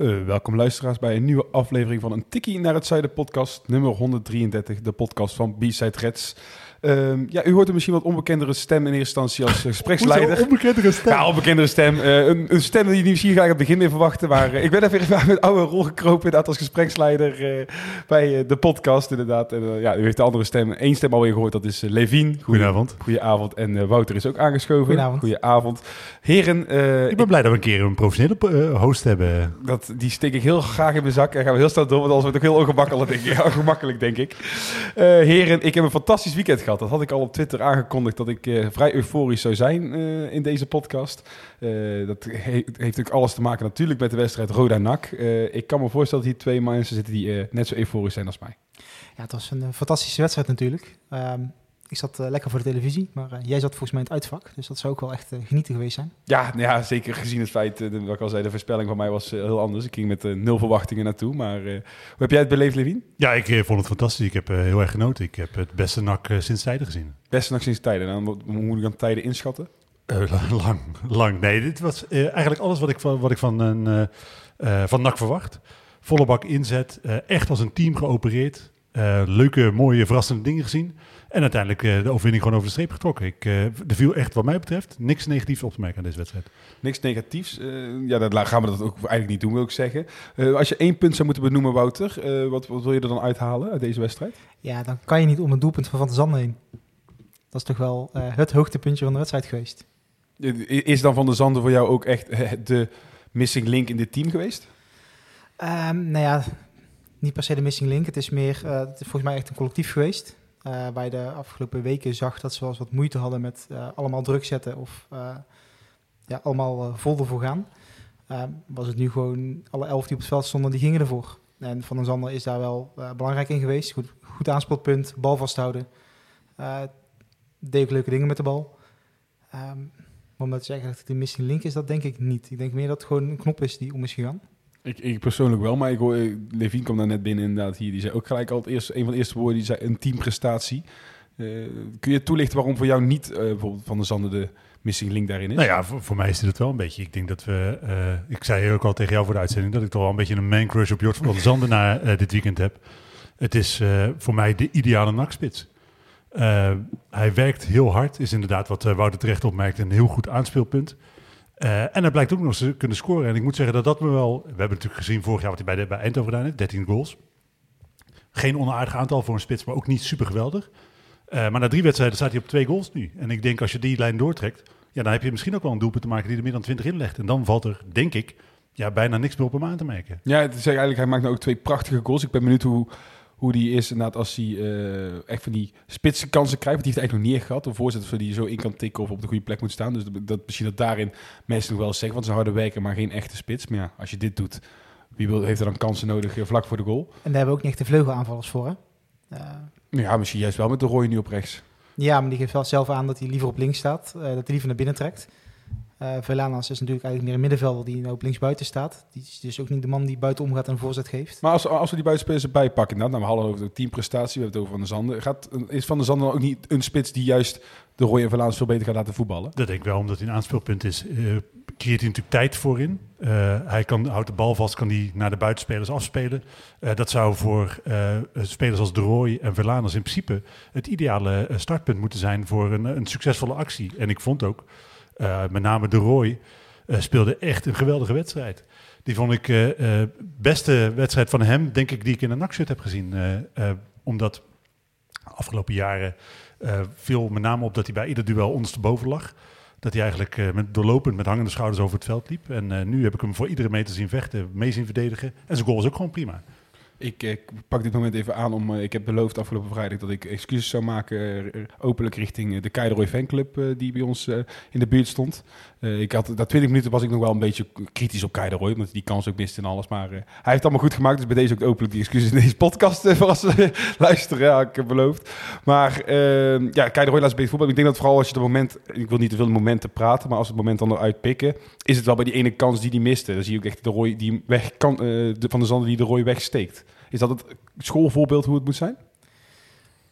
Uh, welkom luisteraars bij een nieuwe aflevering van een Tikkie naar het Zuiden podcast, nummer 133, de podcast van B-Side Reds. Um, ja, u hoort een misschien wat onbekendere stem in eerste instantie als gespreksleider. Hoezo onbekendere stem? Ja, onbekendere stem. Uh, een, een, stem die je misschien gelijk aan het begin mee verwachten. Maar uh, ik ben even met oude rol gekropen inderdaad als gespreksleider uh, bij de podcast inderdaad. En ja, u heeft de andere stem, één stem alweer gehoord. Dat is Levien. Goedenavond. Goedenavond. En Wouter is ook aangeschoven. Goedenavond. Goedenavond. Heren. ik ben blij dat we een keer een professionele host hebben. Dat, die steek ik heel graag in mijn zak. En gaan we heel snel door, want anders wordt het ook heel ongemakkelijk, denk ik. ongemakkelijk, denk ik. heren, ik heb een fantastisch weekend gehad. Dat had ik al op Twitter aangekondigd dat ik uh, vrij euforisch zou zijn uh, in deze podcast. Uh, dat he heeft ook alles te maken natuurlijk met de wedstrijd Roda-NAC. ik kan me voorstellen dat hier twee mensen zitten die net zo euforisch zijn als mij. Ja, het was een fantastische wedstrijd natuurlijk. Um, ik zat uh, lekker voor de televisie, maar uh, jij zat volgens mij in het uitvak. Dus dat zou ook wel echt uh, genieten geweest zijn. Ja, nou ja zeker gezien het feit, dat ik al zei, de voorspelling van mij was heel anders. Ik ging met nul verwachtingen naartoe. Maar hoe heb jij het beleefd, Levin? Ja, ik vond het fantastisch. Ik heb heel erg genoten. Ik heb het beste nak sinds tijden gezien. Beste nak sinds tijden. En dan, hoe moet ik dan tijden inschatten? lang, lang. Nee, dit was eigenlijk alles wat ik van, wat ik van, een, van NAC verwacht. Volle bak inzet, echt als een team geopereerd. leuke, mooie, verrassende dingen gezien. En uiteindelijk uh, de overwinning gewoon over de streep getrokken. Ik, uh, er viel echt, wat mij betreft, niks negatiefs op te merken aan deze wedstrijd. Niks negatiefs? Uh, ja, dan gaan we dat ook eigenlijk niet doen, wil ik zeggen. als je één punt zou moeten benoemen, Wouter, wat, wat, wil je er dan uithalen uit deze wedstrijd? Ja, dan kan je niet om een doelpunt van Van der Zanden heen. Dat is toch wel het hoogtepuntje van de wedstrijd geweest. Is dan Van der Zanden voor jou ook echt de missing link in dit team geweest? Um, nou ja, niet per se de missing link. Het is meer, het is volgens mij echt een collectief geweest. Waar je de afgelopen weken zag dat ze wel eens wat moeite hadden met uh, allemaal druk zetten of uh, ja, allemaal vol ervoor gaan. was het nu gewoon alle elf die op het veld stonden, die gingen ervoor. En Van den Zander is daar wel belangrijk in geweest. Goed, goed aanspeelpunt, bal vasthouden. deed leuke dingen met de bal. Um, maar om te zeggen dat het een missing link is, dat denk ik niet. Ik denk meer dat het gewoon een knop is die om is gegaan. Ik, ik, persoonlijk wel, maar ik hoor, Levine kwam daar net binnen inderdaad hier. Die zei ook gelijk al het eerste, een van de eerste woorden, die zei een teamprestatie. Uh, kun je toelichten waarom voor jou niet uh, bijvoorbeeld Van de Zanden de missing link daarin is? Nou ja, voor, mij is het wel een beetje. Ik denk dat we, ik zei ook al tegen jou voor de uitzending, dat ik toch wel een beetje een man crush op Jort van de Zanden na dit weekend heb. Het is voor mij de ideale nakspits. hij werkt heel hard, is inderdaad wat Wouter terecht opmerkt, een heel goed aanspeelpunt. Uh, en hij blijkt ook nog eens kunnen scoren. En ik moet zeggen dat dat me wel... We hebben natuurlijk gezien vorig jaar wat hij bij, de, bij Eindhoven gedaan heeft. 13 goals. Geen onaardig aantal voor een spits, maar ook niet super geweldig. Uh, maar na drie wedstrijden staat hij op twee goals nu. En ik denk als je die lijn doortrekt... Ja, dan heb je misschien ook wel een doelpunt te maken die er meer dan 20 in legt. En dan valt er, denk ik, ja, bijna niks meer op hem aan te merken. Ja, het is eigenlijk, hij maakt nou ook twee prachtige goals. Ik ben benieuwd hoe hoe die is inderdaad als hij uh, echt van die spitse kansen krijgt. Want die heeft eigenlijk nog niet gehad. Een voorzitter die je zo in kan tikken of op de goede plek moet staan. Dus dat, dat misschien dat daarin mensen nog wel zeggen. Want ze harde werken, maar geen echte spits. Maar ja, als je dit doet, wie wil, heeft er dan kansen nodig uh, vlak voor de goal? En daar hebben we ook niet echt de vleugelaanvallers voor, hè? Uh, ja, misschien juist wel met de rooi nu op rechts. Ja, maar die geeft wel zelf aan dat hij liever op links staat. dat hij liever naar binnen trekt. Uh, Velanas is natuurlijk eigenlijk meer een middenvelder die nou op linksbuiten staat. Die is dus ook niet de man die buiten omgaat en een voorzet geeft. Maar als, als we die buitenspelers erbij pakken, nou, nou we hadden over de teamprestatie, we hebben het over Van der Zanden. Gaat, is Van der Zanden ook niet een spits die juist de Roy en Velanas veel beter gaat laten voetballen? Dat denk ik wel, omdat hij een aanspeelpunt is. Uh, creëert hij natuurlijk tijd voorin. Uh, hij kan, houdt de bal vast, kan die naar de buitenspelers afspelen. Uh, dat zou voor uh, spelers als De Roy en Velanas in principe het ideale startpunt moeten zijn voor een, een succesvolle actie. En ik vond ook uh, met name De Roy, uh, speelde echt een geweldige wedstrijd. Die vond ik uh, beste wedstrijd van hem, denk ik, die ik in een nakshirt heb gezien. omdat afgelopen jaren viel met name op dat hij bij ieder duel ondersteboven lag. Dat hij eigenlijk met, doorlopend met hangende schouders over het veld liep. En nu heb ik hem voor iedere meter zien vechten, mee zien verdedigen. En zijn goal was ook gewoon prima. Ik eh, pak dit moment even aan om. eh, ik heb beloofd afgelopen vrijdag dat ik excuses zou maken. eh, openlijk richting eh, de Keideroy fanclub. die bij ons in de buurt stond. Ik had, na 20 minuten was ik nog wel een beetje kritisch op Keideroy. Hij die kans ook miste en alles. Maar hij heeft het allemaal goed gemaakt. Dus bij deze ook openlijk die excuses in deze podcast. voor als ze luisteren. Ja, ik heb beloofd. Maar eh, ja, Keideroy laat beter voetbal. Ik denk dat vooral als je het moment. Ik wil niet te veel momenten praten. Maar als het moment dan eruit pikken. Is het wel bij die ene kans die hij miste. Dan zie je ook echt de Roy die weg kan. van de Zanden die de Roy wegsteekt. Is dat het schoolvoorbeeld hoe het moet zijn?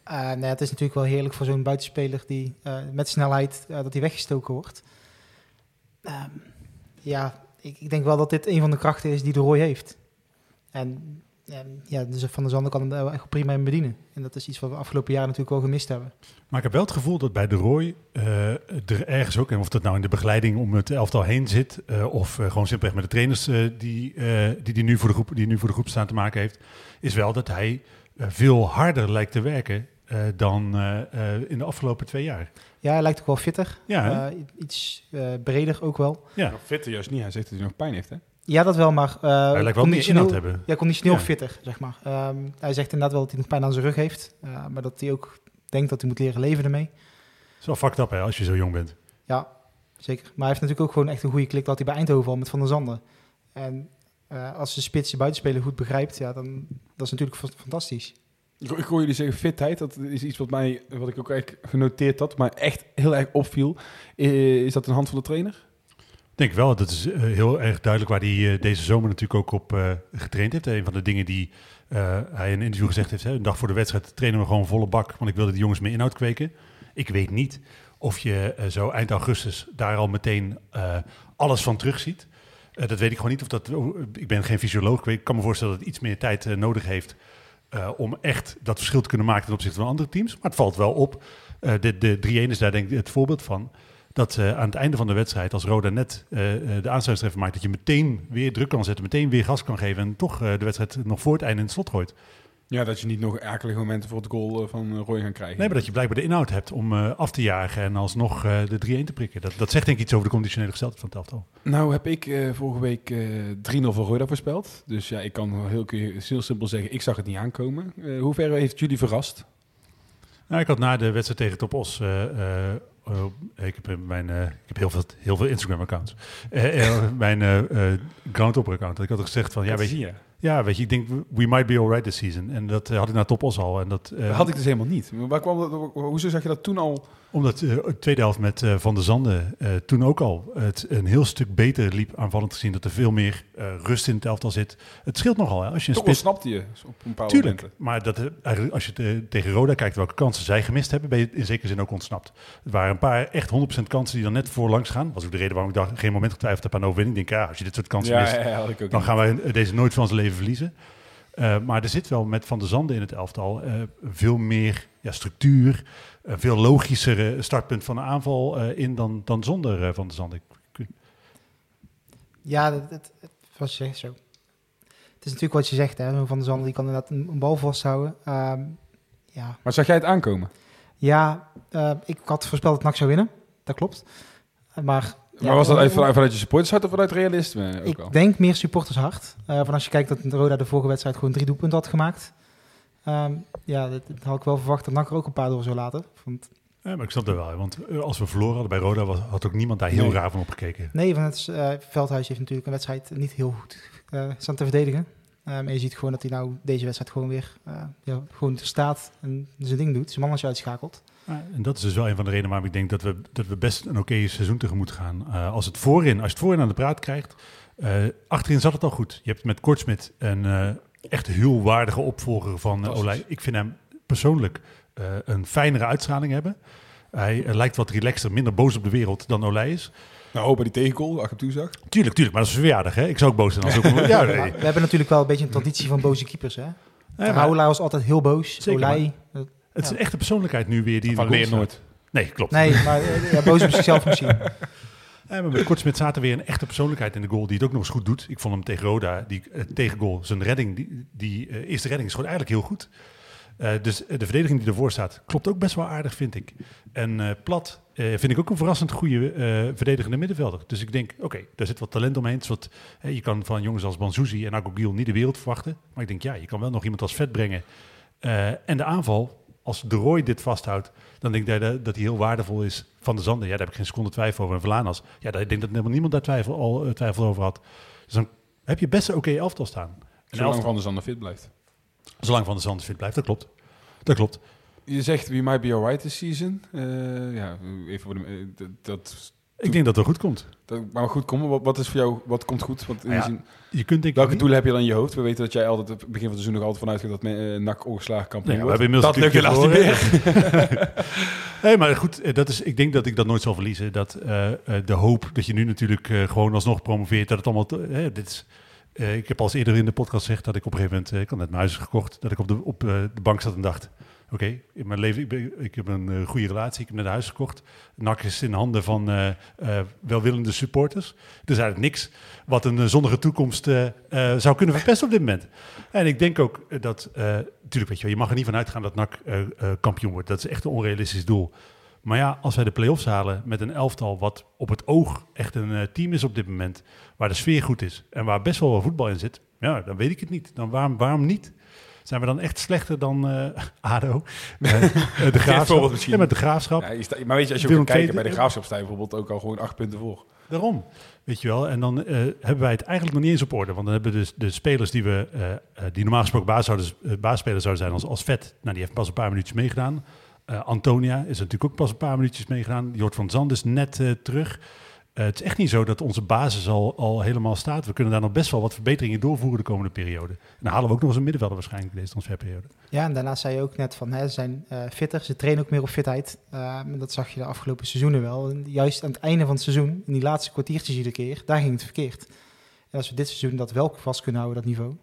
Eh, ja, het is natuurlijk wel heerlijk voor zo'n buitenspeler die eh, met snelheid eh, dat hij weggestoken wordt. Ehm, ja, ik, ik denk wel dat dit een van de krachten is die de Roy heeft. En ja, dus Van der Zanden kan hem echt prima in bedienen. En dat is iets wat we afgelopen jaren natuurlijk wel gemist hebben. Maar ik heb wel het gevoel dat bij de Roy eh, er ergens ook, en of dat nou in de begeleiding om het elftal heen zit, eh, of eh, gewoon simpelweg met de trainers eh, die, eh, die, die, nu voor de groep, die nu voor de groep staan te maken heeft, is wel dat hij veel harder lijkt te werken eh, dan eh, eh, in de afgelopen twee jaar. Ja, hij lijkt ook wel fitter. Ja, iets eh, breder ook wel. Ja. Nou, fitter juist niet. Hij zegt dat hij nog pijn heeft, hè? Ja, dat wel, maar... eh, hij lijkt wel meer conditioneel- inhoud te hebben. Ja, conditioneel Ja. fitter, zeg maar. Ehm, hij zegt inderdaad wel dat hij nog pijn aan zijn rug heeft. eh, maar dat hij ook denkt dat hij moet leren leven ermee. Het is wel fucked up hè, als je zo jong bent. Ja, zeker. Maar hij heeft natuurlijk ook gewoon echt een goede klik dat hij bij Eindhoven al met Van der Zanden. En eh, als de spits de buitenspeler goed begrijpt, ja, dan dat is natuurlijk fa- fantastisch. Ik, ik hoor jullie zeggen fitheid. Dat is iets wat, mij, wat ik ook eigenlijk genoteerd had, maar echt heel erg opviel. Is dat een hand van de trainer? Ik denk wel, dat is eh, heel erg duidelijk waar hij eh, deze zomer natuurlijk ook op eh, getraind heeft. Een van de dingen die hij in een interview gezegd heeft, hè, een dag voor de wedstrijd trainen we gewoon volle bak, want ik wilde de jongens meer inhoud kweken. Ik weet niet of je zo eind augustus daar al meteen alles van terugziet. Eh, dat weet ik gewoon niet. Of dat, oh, ik ben geen fysioloog. Ik kan me voorstellen dat het iets meer tijd nodig heeft om echt dat verschil te kunnen maken ten opzichte van andere teams. Maar het valt wel op. De de 3-1 is daar denk ik het voorbeeld van. Dat eh, aan het einde van de wedstrijd, als Roda net eh, eh, de aansluitingstreffer maakt, dat je meteen weer druk kan zetten, meteen weer gas kan geven en toch de wedstrijd nog voor het einde in het slot gooit. Ja, dat je niet nog akelige momenten voor het goal van Roy gaan krijgen. Nee, maar dat je blijkbaar de inhoud hebt om af te jagen en alsnog eh, de 3-1 te prikken. Dat, dat zegt denk ik iets over de conditionele gesteldheid van het elftal. Nou heb ik vorige week eh 3-0 voor Roda voorspeld. Dus ja, ik kan heel, heel simpel zeggen, ik zag het niet aankomen. Hoe ver heeft jullie verrast? Nou, ik had na de wedstrijd tegen Top Os, eh, ik, heb in mijn, eh, ik heb heel veel, heel veel Instagram-accounts, Eh, eh, mijn eh eh, Groundhopper-account. Ik had gezegd van, ja, weet je, ja, weet je, ik denk, we might be alright this season. En dat eh, had ik na Top Os al. En dat, eh, Dat had ik dus helemaal niet. Maar Waar kwam dat, hoezo zag je dat toen al? Omdat eh, de tweede helft met eh, Van der Zanden eh, toen ook al het een heel stuk beter liep aanvallend gezien. Dat er veel meer rust in het elftal zit. Het scheelt nogal hè, als je een Toch ontsnapte je op een paar Tuurlijk, momenten. maar dat, eigenlijk als je te- tegen Roda kijkt welke kansen zij gemist hebben, ben je in zekere zin ook ontsnapt. Er waren een paar echt 100% kansen die dan net voorlangs gaan. Dat was ook de reden waarom ik dacht, geen moment getwijfeld heb aan overwinning. Ik denk, ja, als je dit soort kansen Ja, mist, ja, dan gaan wij deze nooit van ons leven verliezen. Maar er zit wel met Van der Zanden in het elftal veel meer ja, structuur, een veel logischere startpunt van de aanval eh, in dan, dan zonder eh, Van der Zanden. Ik- ik- Ja, dat, dat, dat was je zegt zo. Het is natuurlijk wat je zegt, hè. Van der Zanden die kan inderdaad een, een bal vasthouden. Ehm, ja, Maar zag jij het aankomen? ja eh, ik had voorspeld dat NAC zou winnen. Dat klopt. Maar, ja, maar was dat uit, om- vanuit, vanuit je supportershart of vanuit realisme ook Ik al? denk meer supportershart. Eh van als je kijkt dat Roda de vorige wedstrijd gewoon drie doelpunten had gemaakt. Ehm, ja, dat, dat had ik wel verwacht dat NAC er ook een paar door zou laten. Want, Ja, maar ik snap dat wel, want eh, als we verloren hadden bij Roda, was, had ook niemand daar heel Nee. raar van opgekeken. nee, van het eh, Veldhuis heeft natuurlijk een wedstrijd niet heel goed eh, staan te verdedigen. Ehm, en je ziet gewoon dat hij nou deze wedstrijd gewoon weer ja, gewoon staat en zijn ding doet. Zijn mannetje uitschakelt. En dat is dus wel een van de redenen waarom ik denk dat we, dat we best een oké seizoen tegemoet gaan. Als, het voorin, als je het voorin aan de praat krijgt, achterin zat het al goed. Je hebt met Kortsmit eh, echt heel waardige opvolger van uh. Olij. Ik vind hem persoonlijk eh, een fijnere uitstraling hebben. Hij eh, lijkt wat relaxter, minder boos op de wereld dan Olij is. Nou, hoop bij die tegengoal, als ik hem toezag. Tuurlijk, tuurlijk, maar dat is verjaardag. Hè? Ik zou ook boos zijn als ook. ja, nee. We hebben natuurlijk wel een beetje een traditie van boze keepers. Hè? Ja, maar Raoula was altijd heel boos. Zeker, Olij, het is ja. een echte persoonlijkheid nu weer die Van leer nooit. Nee, klopt. Nee, maar ja, boos op zichzelf misschien. Ja, maar met Kortsmit zaten weer een echte persoonlijkheid in de goal die het ook nog eens goed doet. Ik vond hem tegen Roda, die uh, tegengoal, zijn redding, die, die uh, eerste redding is gewoon eigenlijk heel goed. Dus de verdediging die ervoor staat klopt ook best wel aardig, vind ik. En Plat eh, vind ik ook een verrassend goede eh, verdedigende middenvelder. Dus ik denk, oké, daar zit wat talent omheen. Wat, je kan van jongens als Banzuzi en Agogil niet de wereld verwachten. Maar ik denk, ja, je kan wel nog iemand als vet brengen. Eh, en de aanval, als De Roy dit vasthoudt, dan denk ik dat hij heel waardevol is van de Zanden. Ja, daar heb ik geen seconde twijfel over. En Vlanas, ja, daar, ik denk dat helemaal niemand daar twijfel, al, eh, twijfel over had. Dus dan heb je best een oké elftal staan. Een Zolang elftal, Van der Zanden fit blijft. zolang Van de Zanden fit blijft, dat klopt. Dat klopt. Je zegt, we might be alright this season. Eh, ja, even voor de... eh, dat, Ik denk dat het goed komt. dat maar goed komen. Wat, wat is voor jou, wat komt goed? Want in Ja, die zin, Je kunt denk welke doelen heb je dan in je hoofd? We weten dat jij altijd op het begin van het seizoen nog altijd vanuit gaat dat men, eh, NAC ongeslagen kampioen Nee, we wordt. hebben inmiddels dat lukt helaas niet meer. Nee, maar goed, eh, dat is, ik denk dat ik dat nooit zal verliezen. Dat eh, de hoop dat je nu natuurlijk eh, gewoon alsnog promoveert, dat het allemaal... dit is, ik heb al eens eerder in de podcast gezegd dat ik op een gegeven moment... ik had net mijn huis gekocht, dat ik op de, op, de bank zat en dacht... Oké, in mijn leven, ik, heb een eh, goede relatie, ik heb net een huis gekocht. NAC is in handen van eh, eh, welwillende supporters. Er is eigenlijk niks wat een zonnige toekomst zou kunnen verpesten op dit moment. En ik denk ook dat, natuurlijk weet je je mag er niet van uitgaan dat NAC kampioen wordt. Dat is echt een onrealistisch doel. Maar ja, als wij de play-offs halen met een elftal wat op het oog echt een team is op dit moment, waar de sfeer goed is en waar best wel wat voetbal in zit, ja, dan weet ik het niet. Dan waarom, waarom niet? Zijn we dan echt slechter dan eh, ADO? Eh, eh, de graafschap. misschien. Ja, met de graafschap. Ja, sta- maar weet je, als je ook II- bij de Graafschap sta je bijvoorbeeld ook al gewoon acht punten voor. Daarom, weet je wel. En dan eh, hebben wij het eigenlijk nog niet eens op orde. Want dan hebben we dus de spelers die, we, eh, eh, die normaal gesproken baas zouden, eh, baasspeler zouden zijn als, als Vet. Nou, die heeft pas een paar minuutjes meegedaan. Eh, Antonia is natuurlijk ook pas een paar minuutjes meegedaan. Jort van Zand is net eh, terug. Eh, het is echt niet zo dat onze basis al, al helemaal staat. We kunnen daar nog best wel wat verbeteringen doorvoeren de komende periode. En dan halen we ook nog eens een middenvelder waarschijnlijk deze transferperiode. Ja, en daarnaast zei je ook net van, hè, ze zijn eh, fitter, ze trainen ook meer op fitheid. Eh, dat zag je de afgelopen seizoenen wel. Juist aan het einde van het seizoen, in die laatste kwartiertjes iedere keer, daar ging het verkeerd. En als we dit seizoen dat wel vast kunnen houden, dat niveau,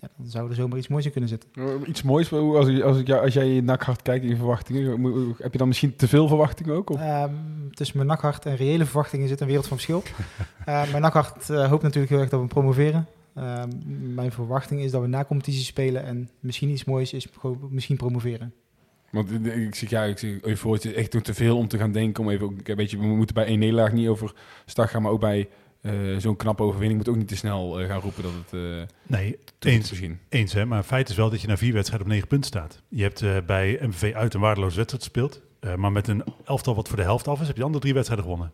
ja, dan zou er zomaar iets moois in kunnen zitten. Eh, Iets moois, als, ik- als, ik, als jij in NAC hard kijkt in je verwachtingen, heb je dan misschien te veel verwachtingen ook? Of? Ehm, tussen mijn nakhart en reële verwachtingen zit een wereld van verschil. Eh, mijn nakhart eh, hoopt natuurlijk heel erg dat we promoveren. Ehm, mijn verwachting is dat we na competitie spelen en misschien iets moois is misschien promoveren. Want ik zeg ja, ik zeg euforisch, het is echt nog te veel om te gaan denken. Om even, ook- een beetje, we moeten bij één nederlaag niet over start gaan, maar ook bij eh, zo'n knappe overwinning moet ook niet te snel eh, gaan roepen dat het eh Nee, eens. misschien. Eens, hè? maar feit is wel dat je na vier wedstrijden op negen punten staat. Je hebt bij MVV uit een waardeloze wedstrijd gespeeld. maar met een elftal wat voor de helft af is, heb je de andere drie wedstrijden gewonnen.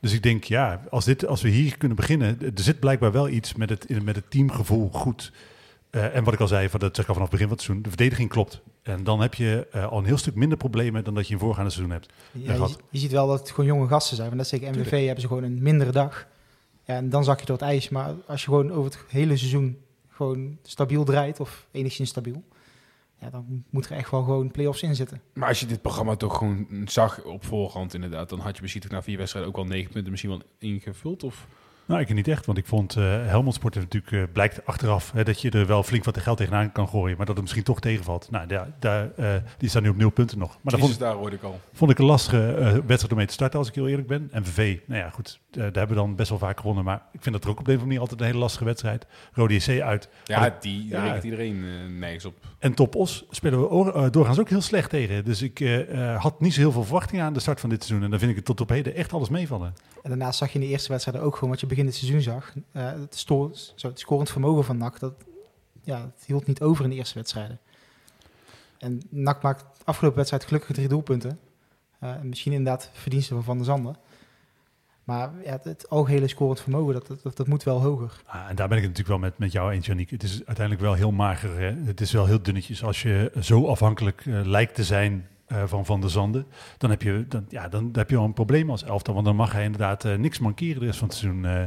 Dus ik denk, ja, als, dit, als we hier kunnen beginnen... Er zit blijkbaar wel iets met het, met het teamgevoel goed. En wat ik al zei, van, dat zeg ik al vanaf het begin van het seizoen... de verdediging klopt. En dan heb je eh, al een heel stuk minder problemen... dan dat je in voorgaande seizoen hebt. Ja, je, ziet wel dat het gewoon jonge gasten zijn. Want net zeker MVV hebben ze gewoon een mindere dag. Ja, en dan zak je door het ijs. Maar als je gewoon over het hele seizoen gewoon stabiel draait, of enigszins stabiel, ja, dan moet er echt wel gewoon play-offs in zitten. Maar als je dit programma toch gewoon zag op voorhand inderdaad, dan had je misschien toch na vier wedstrijden ook wel negen punten misschien wel ingevuld? Of? Nou, ik niet echt, want ik vond eh Helmond Sport natuurlijk eh, blijkt achteraf hè, dat je er wel flink wat geld tegenaan kan gooien, maar dat het misschien toch tegenvalt. Nou, daar, daar, eh, die staan nu op nul punten nog. Maar dat vond, daar hoorde ik al. vond ik een lastige wedstrijd om mee te starten, als ik heel eerlijk ben. MVV, nou ja, goed, daar hebben we dan best wel vaak gewonnen, maar ik vind dat er ook op de een of andere manier altijd een hele lastige wedstrijd. Rode JC uit. Ja, ik- die Ja. rekent iedereen nergens op. En Top Os spelen we oor- doorgaans ook heel slecht tegen. Dus ik had niet zo heel veel verwachtingen aan de start van dit seizoen. En dan vind ik het tot op heden echt alles meevallen. En daarnaast zag je in de eerste wedstrijden ook gewoon wat je begin het seizoen zag. Eh, het, zo, het scorend vermogen van NAC, dat, ja, het hield niet over in de eerste wedstrijden. En NAC maakt afgelopen wedstrijd gelukkig drie doelpunten. Eh, en misschien inderdaad verdiensten van Van der Zanden. Maar ja, het, het algehele scorend vermogen, dat, dat, dat moet wel hoger. Ah, en daar ben ik het natuurlijk wel met, met jou eens, Janiek. Het is uiteindelijk wel heel mager. Hè? Het is wel heel dunnetjes. Als je zo afhankelijk eh, lijkt te zijn eh, van Van der Zanden, dan heb, je, dan, ja, dan, heb je wel een probleem als elftal. Want dan mag hij inderdaad eh, niks mankeren de rest van het seizoen. eh.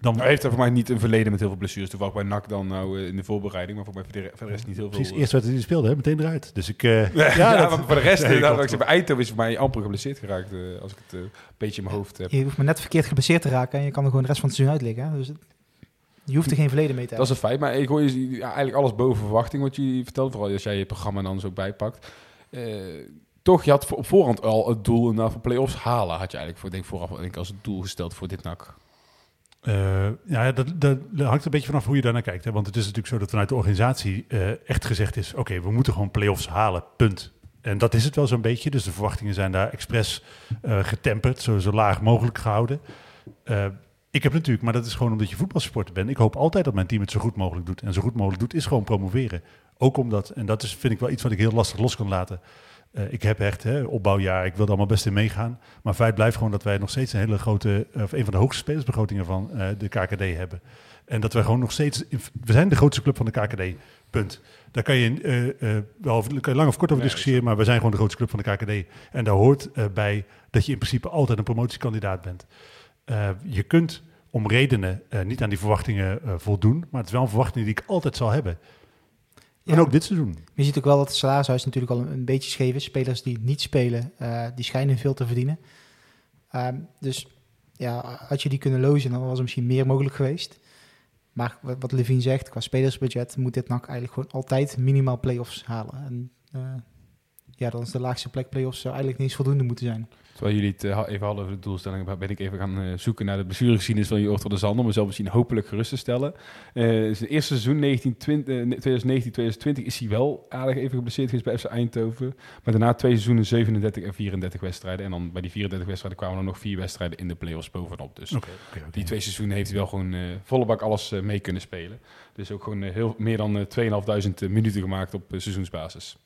dan, Hij heeft er voor mij niet een verleden met heel veel blessures. Toevallig bij NAC dan nou in de voorbereiding, maar voor mij verder verder is niet heel veel. precies, eerst werd hij speelde, hè? meteen eruit. Dus ik... eh, Ja, ja, dat- want voor de rest, nou, ik zeg, bij Eindhoven is voor mij amper geblesseerd geraakt, eh, als ik het een beetje in mijn hoofd heb. Je hoeft maar net verkeerd geblesseerd te raken en je kan er gewoon de rest van het seizoen uit liggen. hè. Dus het- je hoeft er geen verleden mee te Dat is hebben. een feit, maar ik hoor je ja, eigenlijk alles boven verwachting wat je vertelt. Vooral als jij je programma dan zo bijpakt. Eh, toch, je had op voorhand al het doel inderdaad voor play-offs halen. Had je eigenlijk voor, denk vooraf denk als het doel gesteld voor dit NAC. Eh, ja, dat, dat, hangt een beetje vanaf hoe je daarnaar kijkt. Hè? Want het is natuurlijk zo dat vanuit de organisatie eh, echt gezegd is... oké, we moeten gewoon play-offs halen, punt. En dat is het wel zo'n beetje. Dus de verwachtingen zijn daar expres eh, getemperd, zo, zo laag mogelijk gehouden. Eh, ik heb natuurlijk, maar dat is gewoon omdat je voetbalsupporter bent. Ik hoop altijd dat mijn team het zo goed mogelijk doet. En zo goed mogelijk doet is gewoon promoveren. Ook omdat, en dat is, vind ik wel iets wat ik heel lastig los kan laten. Eh, ik heb echt hè, opbouwjaar, ik wil er allemaal best in meegaan. Maar feit blijft gewoon dat wij nog steeds een hele grote, of een van de hoogste spelersbegrotingen van de KKD hebben. En dat wij gewoon nog steeds, we zijn de grootste club van de KKD, punt. Daar kan je, uh, wel kan je lang of kort over discussiëren, maar we zijn gewoon de grootste club van de KKD. En daar hoort bij dat je in principe altijd een promotiekandidaat bent. je kunt om redenen niet aan die verwachtingen voldoen, maar het is wel een verwachting die ik altijd zal hebben. Ja. En ook dit seizoen. Je ziet ook wel dat het salarishuis natuurlijk al een, een beetje scheef is. Spelers die niet spelen, die schijnen veel te verdienen. Ehm, dus ja, had je die kunnen lozen, dan was er misschien meer mogelijk geweest. Maar wat, wat Levine zegt, qua spelersbudget moet dit NAC eigenlijk gewoon altijd minimaal play-offs halen. En uh, ja, dan is de laagste plek play-offs zou eigenlijk niet eens voldoende moeten zijn. Terwijl jullie het uh, even hadden over de doelstelling, ben ik even gaan uh, zoeken naar de blessureggeschiedenis van Jorgt van de Zand, om mezelf misschien hopelijk gerust te stellen. Uh, het eerste seizoen 2019-2020 is hij wel aardig even geblesseerd geweest bij FC Eindhoven. Maar daarna twee seizoenen 37 en 34 wedstrijden. En dan bij die 34 wedstrijden kwamen er nog vier wedstrijden in de play-offs bovenop. Dus okay, okay, okay. die twee seizoenen heeft hij wel gewoon volle bak alles mee kunnen spelen. Dus ook gewoon heel, meer dan 2.500 minuten gemaakt op seizoensbasis.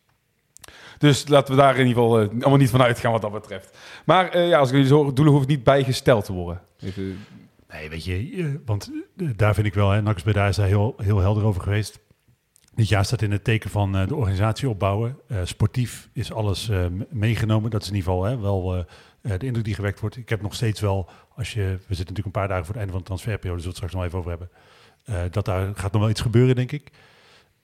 Dus laten we daar in ieder geval uh, allemaal niet van uitgaan wat dat betreft. Maar uh, ja, als ik jullie zo doelen hoeft niet bijgesteld te worden. Nee, weet je, want uh, daar vind ik wel, hè, Nax daar is daar heel, heel helder over geweest. Dit jaar staat in het teken van de organisatie opbouwen. sportief is alles meegenomen. Dat is in ieder geval hè, wel de indruk die gewekt wordt. Ik heb nog steeds wel, als je, we zitten natuurlijk een paar dagen voor het einde van de transferperiode, zullen we het straks nog even over hebben. dat daar gaat nog wel iets gebeuren, denk ik.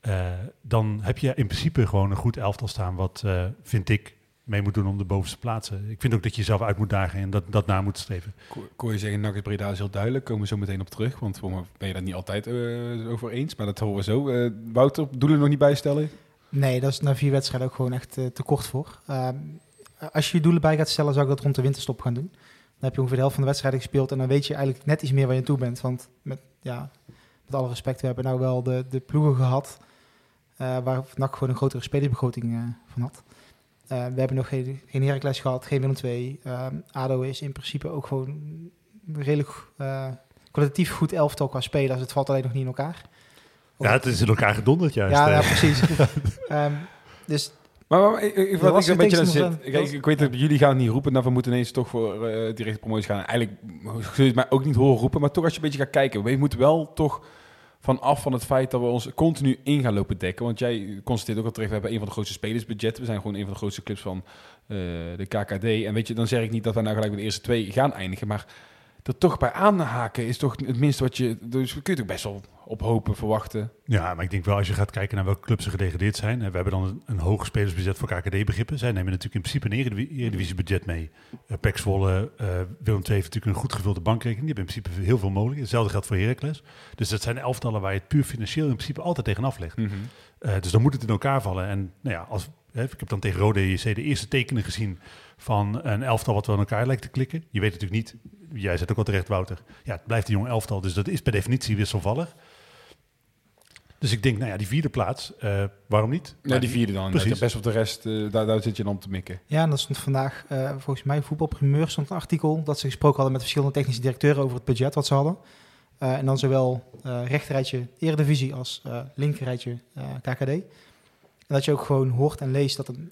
Uh, dan heb je in principe gewoon een goed elftal staan, wat uh, vind ik mee moet doen om de bovenste plaatsen. Ik vind ook dat je jezelf uit moet dagen en dat, dat naar moet streven. Kon je zeggen, Nakkes Breda is heel duidelijk, komen we zo meteen op terug, want voor me ben je dat niet altijd uh, over eens, maar dat horen we zo. Wouter, doelen nog niet bijstellen? Nee, dat is na vier wedstrijden ook gewoon echt te kort voor. Ehm, als je je doelen bij gaat stellen, zou ik dat rond de winterstop gaan doen. Dan heb je ongeveer de helft van de wedstrijden gespeeld en dan weet je eigenlijk net iets meer waar je toe bent. Want met, ja, met alle respect, we hebben nou wel de, de ploegen gehad waar NAC gewoon een grotere spelersbegroting uh, van had. Uh, we hebben nog geen, geen Heracles gehad, geen Willem II. ADO is in principe ook gewoon redelijk kwalitatief goed elftal qua spelers. Het valt alleen nog niet in elkaar. Of ja, het is in elkaar gedonderd juist. Ja, ja precies. um, dus maar, maar ik, ik, wat ik een beetje aan zit, kijk, ik weet dat jullie gaan niet roepen, nou we moeten ineens toch voor uh, directe promotie gaan. Eigenlijk zul je het mij ook niet horen roepen, maar toch als je een beetje gaat kijken, we moeten wel toch vanaf van het feit dat we ons continu in gaan lopen dekken. Want jij constateert ook al terecht, we hebben een van de grootste spelersbudgetten. We zijn gewoon een van de grootste clubs van uh, de KKD. En weet je, dan zeg ik niet dat we nou gelijk met de eerste twee gaan eindigen. Maar er toch bij aanhaken is toch het minste wat je... Dus kun je toch best wel op hopen, verwachten. Ja, maar ik denk wel als je gaat kijken naar welke clubs er gedegradeerd zijn. We hebben dan een, een hoog spelersbudget voor KKD-begrippen. Zij nemen natuurlijk in principe een Eredivisie-budget mee. Uh, Pek Zwolle, uh, Willem II heeft natuurlijk een goed gevulde bankrekening. Die hebben in principe heel veel mogelijk. Hetzelfde geldt voor Heracles. Dus dat zijn elftallen waar je het puur financieel in principe altijd tegenaf legt. Mm -hmm. uh, dus dan moet het in elkaar vallen. En nou ja, als, hè, ik heb dan tegen Rode JC de eerste tekenen gezien van een elftal wat wel in elkaar lijkt te klikken. Je weet natuurlijk niet, jij zegt ook al terecht Wouter, ja, het blijft een jong elftal, dus dat is per definitie wisselvallig. Dus ik denk, nou ja, die vierde plaats, uh, waarom niet? Ja, die vierde dan. Precies. Best op de rest, uh, daar, daar zit je dan om te mikken. Ja, en dat stond vandaag, uh, volgens mij voetbalprimeur, stond een artikel dat ze gesproken hadden met verschillende technische directeuren over het budget wat ze hadden. en dan zowel rechterrijtje Eredivisie als linkerrijtje KKD. En dat je ook gewoon hoort en leest dat een,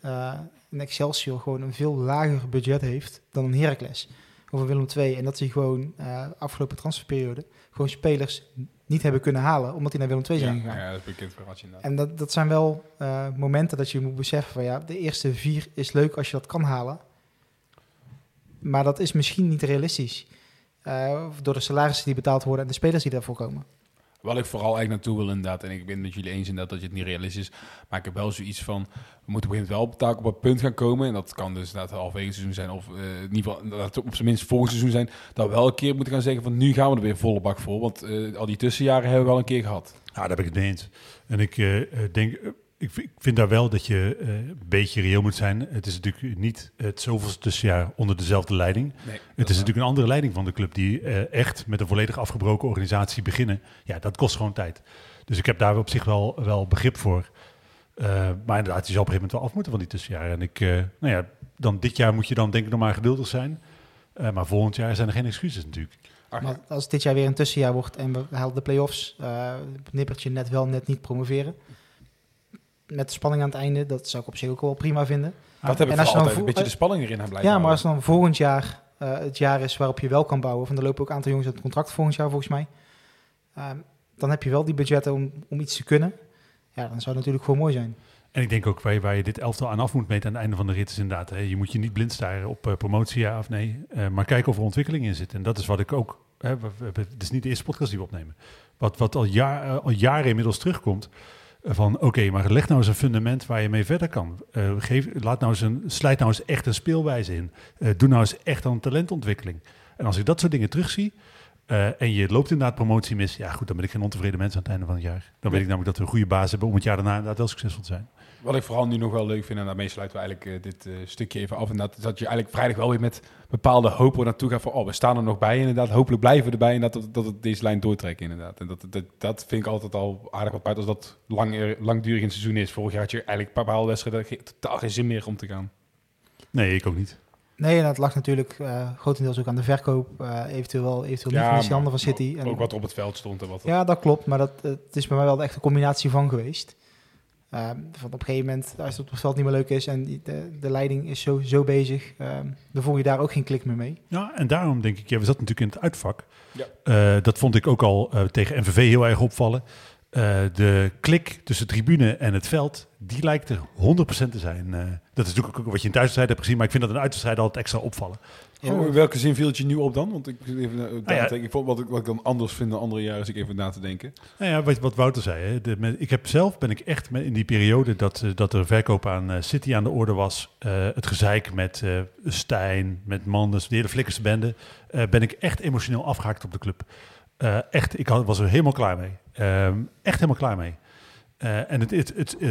een Excelsior gewoon een veel lager budget heeft dan een Heracles of een Willem II. En dat ze gewoon afgelopen transferperiode gewoon spelers niet hebben kunnen halen, omdat die naar Willem II zijn ja, gegaan. Ja, dat is bekend En dat, dat zijn wel uh, momenten dat je moet beseffen van ja, de eerste vier is leuk als je dat kan halen. Maar dat is misschien niet realistisch. Uh, door de salarissen die betaald worden en de spelers die daarvoor komen. Wat ik vooral eigenlijk naartoe wil inderdaad, en ik ben het jullie eens inderdaad dat je het niet realistisch is, maar ik heb wel zoiets van, we moeten op een wel op op het punt gaan komen, en dat kan dus inderdaad halverwege seizoen zijn, of uh, in ieder geval dat op zijn minst volgend seizoen zijn, dat we wel een keer moeten gaan zeggen van, nu gaan we er weer volle bak voor, want uh, al die tussenjaren hebben we wel een keer gehad. Ja, daar ben ik het eens. En ik uh, denk, ik, ik, vind daar wel dat je uh, een beetje reëel moet zijn. Het is natuurlijk niet het zoveelste tussenjaar onder dezelfde leiding. Nee, het is natuurlijk een andere leiding van de club die uh, echt met een volledig afgebroken organisatie beginnen. Ja, dat kost gewoon tijd. Dus ik heb daar op zich wel, wel begrip voor. Eh, maar inderdaad, je zal op een gegeven moment wel af moeten van die tussenjaren. En ik, eh, nou ja, dan dit jaar moet je dan denk ik nog maar geduldig zijn. Eh, maar volgend jaar zijn er geen excuses natuurlijk. Maar als dit jaar weer een tussenjaar wordt en we halen de play-offs, eh nippertje net wel, net niet promoveren. Met de spanning aan het einde, dat zou ik op zich ook wel prima vinden. Dat heb ik En als voor je dan altijd een beetje de spanning erin aan blijven Ja, maar als dan volgend jaar eh, het jaar is waarop je wel kan bouwen, van er lopen ook een aantal jongens uit het contract volgend jaar volgens mij, Ehm, dan heb je wel die budgetten om, om iets te kunnen. Ja, dan zou het natuurlijk gewoon mooi zijn. En ik denk ook waar je, waar je dit elftal aan af moet meten aan het einde van de rit is inderdaad, hè, je moet je niet blind staren op eh, promotie, ja of nee, eh, maar kijken of er ontwikkeling in zit. En dat is wat ik ook, hè, we, we hebben- het is niet de eerste podcast die we opnemen, wat, wat al, jaar, eh, al jaren inmiddels terugkomt, eh, van oké, maar leg nou eens een fundament waar je mee verder kan. Eh, geef, laat nou eens een, slijt nou eens echt een speelwijze in. Eh, doe nou eens echt aan talentontwikkeling. En als ik dat soort dingen terugzie, eh, en je loopt inderdaad promotie mis, ja goed, dan ben ik geen ontevreden mens aan het einde van het jaar. Dan weet ik namelijk dat we een goede basis hebben om het jaar daarna inderdaad wel succesvol te zijn. Wat ik vooral nu nog wel leuk vind, en daarmee sluiten we eigenlijk eh, dit eh, stukje even af. En dat, dat je eigenlijk vrijdag wel weer met bepaalde hoop er naartoe gaat van, oh, we staan er nog bij inderdaad. Hopelijk blijven we erbij en dat, dat, dat het deze lijn doortrekken inderdaad. En dat, dat, dat vind ik altijd al aardig wat buiten als dat lang, langdurig in het seizoen is. Vorig jaar had je eigenlijk een paar bepaalde wedstrijden totaal geen zin meer om te gaan. Nee, ik ook niet. Nee, en dat lag natuurlijk eh, grotendeels ook aan de verkoop, eh, eventueel wel, eventueel niet Ja, van handen van City. Ook En- wat er op het veld stond en wat. Ja, dat klopt, maar dat, het is bij mij wel echt een combinatie van geweest. Ehm, van op een gegeven moment, als het op het veld niet meer leuk is en die- de, de leiding is zo, zo bezig, ehm, dan voel je daar ook geen klik meer mee. Ja, en daarom denk ik, ja, we zaten natuurlijk in het uitvak. Ja. Eh, dat vond ik ook al eh, tegen MVV heel erg opvallen. Eh, de klik tussen tribune en het veld, die lijkt er 100% te zijn. Eh, dat is natuurlijk ook wat je in thuiswedstrijd hebt gezien, maar ik vind dat een uitwedstrijd altijd extra opvallen. Oh, in welke zin viel het je nu op dan? Want ik zit even na- na te ja. denken. Ik vond wat ik, wat ik dan anders vind dan andere jaren, is ik even na te denken. Nou ja, wat, wat Wouter zei, hè, de, met- ik heb zelf ben ik echt met, in die periode dat, eh, dat er verkoop aan eh, City aan de orde was, eh, het gezeik met eh Stijn, met Manders, de hele flikkerste bende, eh, ben ik echt emotioneel afgehaakt op de club. Eh, echt, ik had, was er helemaal klaar mee. Ehm, echt helemaal klaar mee. Eh, en het, het, het eh,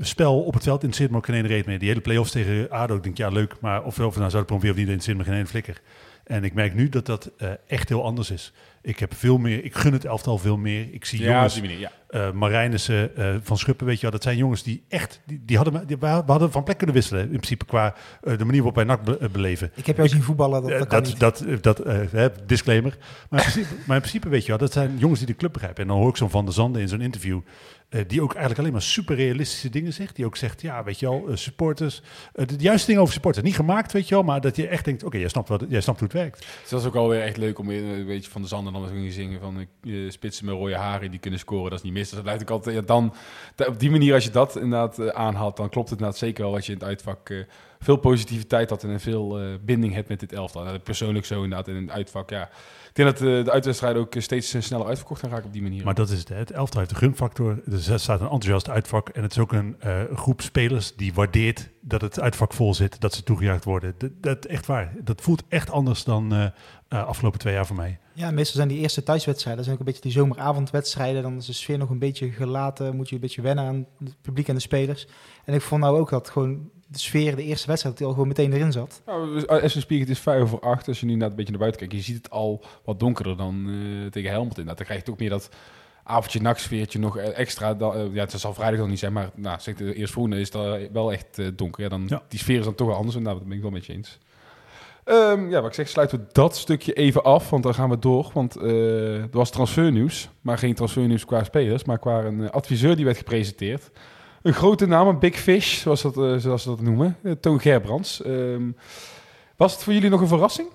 spel op het veld interesseert me ook geen ene reet meer. Die hele play-offs tegen ADO, ik denk ja leuk, maar of, of we nou zouden promoveren of niet, interesseert me geen ene flikker. En ik merk nu dat dat eh, echt heel anders is. Ik heb veel meer, ik gun het elftal veel meer. Ik zie Ja, jongens, die manier, ja. eh Marijnissen, eh, Van Schuppen, weet je wel, dat zijn jongens die echt, die, die hadden, die, we hadden van plek kunnen wisselen, in principe, qua de manier waarop wij NAC be- beleven. Ik heb jou zien voetballen, dat, dat kan dat, niet. dat, dat, hè, disclaimer. Maar in, principe, maar in principe weet je wel, dat zijn jongens die de club begrijpen. En dan hoor ik zo'n Van der Zanden in zo'n interview, eh, die ook eigenlijk alleen maar super realistische dingen zegt. Die ook zegt, ja, weet je wel, eh, supporters, eh, de juiste dingen over supporters. Niet gemaakt, weet je wel, maar dat je echt denkt, oké, jij snapt wat, jij snapt hoe het werkt. Dus dat ook alweer echt leuk om een beetje van de zanden dan te zingen van spitsen met rode haren die kunnen scoren, dat is niet mis. Dus dat lijkt ook altijd, ja, dan, da- op die manier als je dat inderdaad aanhaalt, dan klopt het inderdaad zeker wel dat je in het uitvak veel positiviteit had en veel binding hebt met dit elftal. Ik persoonlijk zo inderdaad in het uitvak, ja. Ik denk dat eh, de uitwedstrijden ook eh, steeds eh, sneller uitverkocht gaan raken op die manier. Maar dat is het. Het elftal heeft de gunfactor. Er staat een enthousiast uitvak. En het is ook een eh, groep spelers die waardeert dat het uitvak vol zit. Dat ze toegejuicht worden. Dat, dat echt waar. Dat voelt echt anders dan eh eh, afgelopen twee jaar voor mij. Ja, meestal zijn die eerste thuiswedstrijden, zijn ook een beetje die zomeravondwedstrijden. Dan is de sfeer nog een beetje gelaten, moet je een beetje wennen aan het publiek en de spelers. En ik vond nou ook dat gewoon de sfeer, de eerste wedstrijd, dat die al gewoon meteen erin zat. Nou, Essen Spiek, het is vijf over acht. Als je nu naar een beetje naar buiten kijkt, je ziet het al wat donkerder dan eh, tegen Helmond inderdaad. Dan krijg je ook meer dat avondje nachtsfeertje nog eh, extra. Dan, eh, ja, het zal vrijdag nog niet zijn, maar nou, zeg de eerst vroeg is het wel echt eh, donker. Ja, dan, Ja. Die sfeer is dan toch wel anders en nou, dat ben ik wel met je eens. Ehm, ja, wat ik zeg, sluiten we dat stukje even af, want dan gaan we door. Want eh, er was transfernieuws, maar geen transfernieuws qua spelers, maar qua een eh, adviseur die werd gepresenteerd. Een grote naam, een big fish, zoals, dat, eh, zoals ze dat noemen. Eh, Toon Gerbrands. Ehm, was het voor jullie nog een verrassing?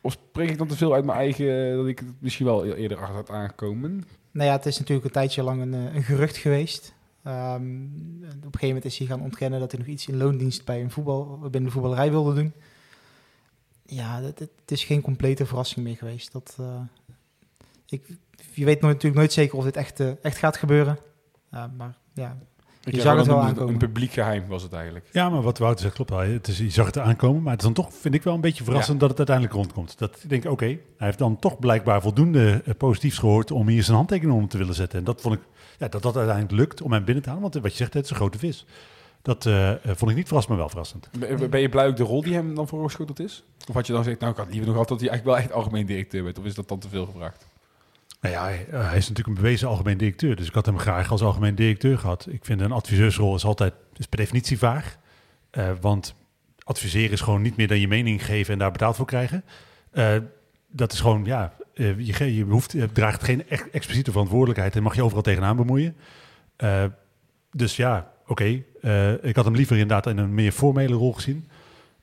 Of spreek ik dan te veel uit mijn eigen, eh, dat ik het misschien wel e- eerder achter had aangekomen? Nou ja, het is natuurlijk een tijdje lang een, een gerucht geweest. Ehm, op een gegeven moment is hij gaan ontkennen dat hij nog iets in loondienst bij een voetbal, binnen de voetballerij wilde doen. Ja, het, het is geen complete verrassing meer geweest. Dat, ik, je weet natuurlijk nooit zeker of dit echt, echt gaat gebeuren. Maar ja, Ik Je zag het wel een- aankomen. Een publiek geheim was het eigenlijk. Ja, maar wat Wouter zegt klopt wel. Het is, je zag het aankomen. Maar het is dan toch, vind ik wel een beetje verrassend dat het uiteindelijk rondkomt. Dat ik denk, oké, hij heeft dan toch blijkbaar voldoende eh, positiefs gehoord om hier zijn handtekening om te willen zetten. En dat vond ik, ja, dat dat uiteindelijk lukt om hem binnen te halen. Want wat je zegt, het is een grote vis. Dat eh, eh, vond ik niet verrassend, maar wel verrassend. Ben ben je blij ook de rol die hem dan voorgeschoteld is? Of had je dan gezegd, nou ik had liever nog altijd dat hij eigenlijk wel echt algemeen directeur werd? Of is dat dan te veel gevraagd? Nou ja, hij, eh, hij is natuurlijk een bewezen algemeen directeur. Dus ik had hem graag als algemeen directeur gehad. Ik vind een adviseursrol is altijd is per definitie vaag. Eh, want adviseren is gewoon niet meer dan je mening geven en daar betaald voor krijgen. Eh, dat is gewoon, ja, je, je, hoeft, draagt geen echt expliciete verantwoordelijkheid en mag je overal tegenaan bemoeien. Dus ja, oké. Ik had hem liever inderdaad in een meer formele rol gezien.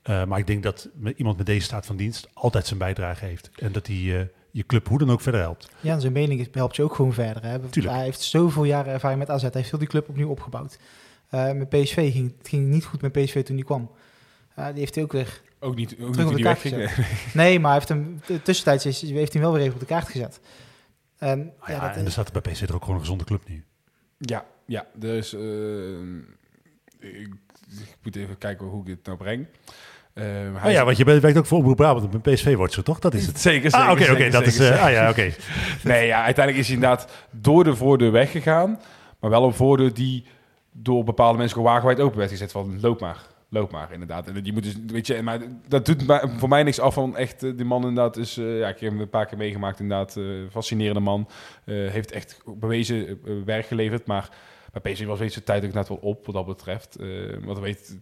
Maar ik denk dat iemand met deze staat van dienst altijd zijn bijdrage heeft. En dat hij je club hoe dan ook verder helpt. Ja, en zijn mening helpt je ook gewoon verder. Hè. Tuurlijk. Hij heeft zoveel jaren ervaring met AZ. Hij heeft heel die club opnieuw opgebouwd. Eh, met PSV ging het ging niet goed met PSV toen hij kwam. Eh, die heeft hij ook weer... Ook niet, ook Terug niet op de die kaart wegging. Nee, maar hij heeft hem de- tussentijds is, heeft hij hem wel weer even op de kaart gezet. En, Ah ja, ja, dat, en er staat er bij PC er ook gewoon een gezonde club nu. Ja, ja. Dus eh, ik, ik moet even kijken hoe ik dit nou breng. Hij Ah ja, want je werkt ook voor Omroep Brabant PSV wordt zo toch? Dat is het. Zeker, zeker. Ah, oké, dat is. eh, ah ja, oké. Nee, ja, uiteindelijk is hij inderdaad door de voordeur weggegaan. Maar wel een voordeur die door bepaalde mensen gewoon wagenwijd open werd gezet. Van loop maar, loop maar inderdaad. En die moet dus, weet je, maar dat doet voor mij niks af van echt, eh, die man inderdaad is, ja, ik heb hem een paar keer meegemaakt inderdaad. fascinerende man. Heeft echt bewezen werk geleverd. Maar bij PSV was weet zijn tijd ook net wel op wat dat betreft. Eh want weet,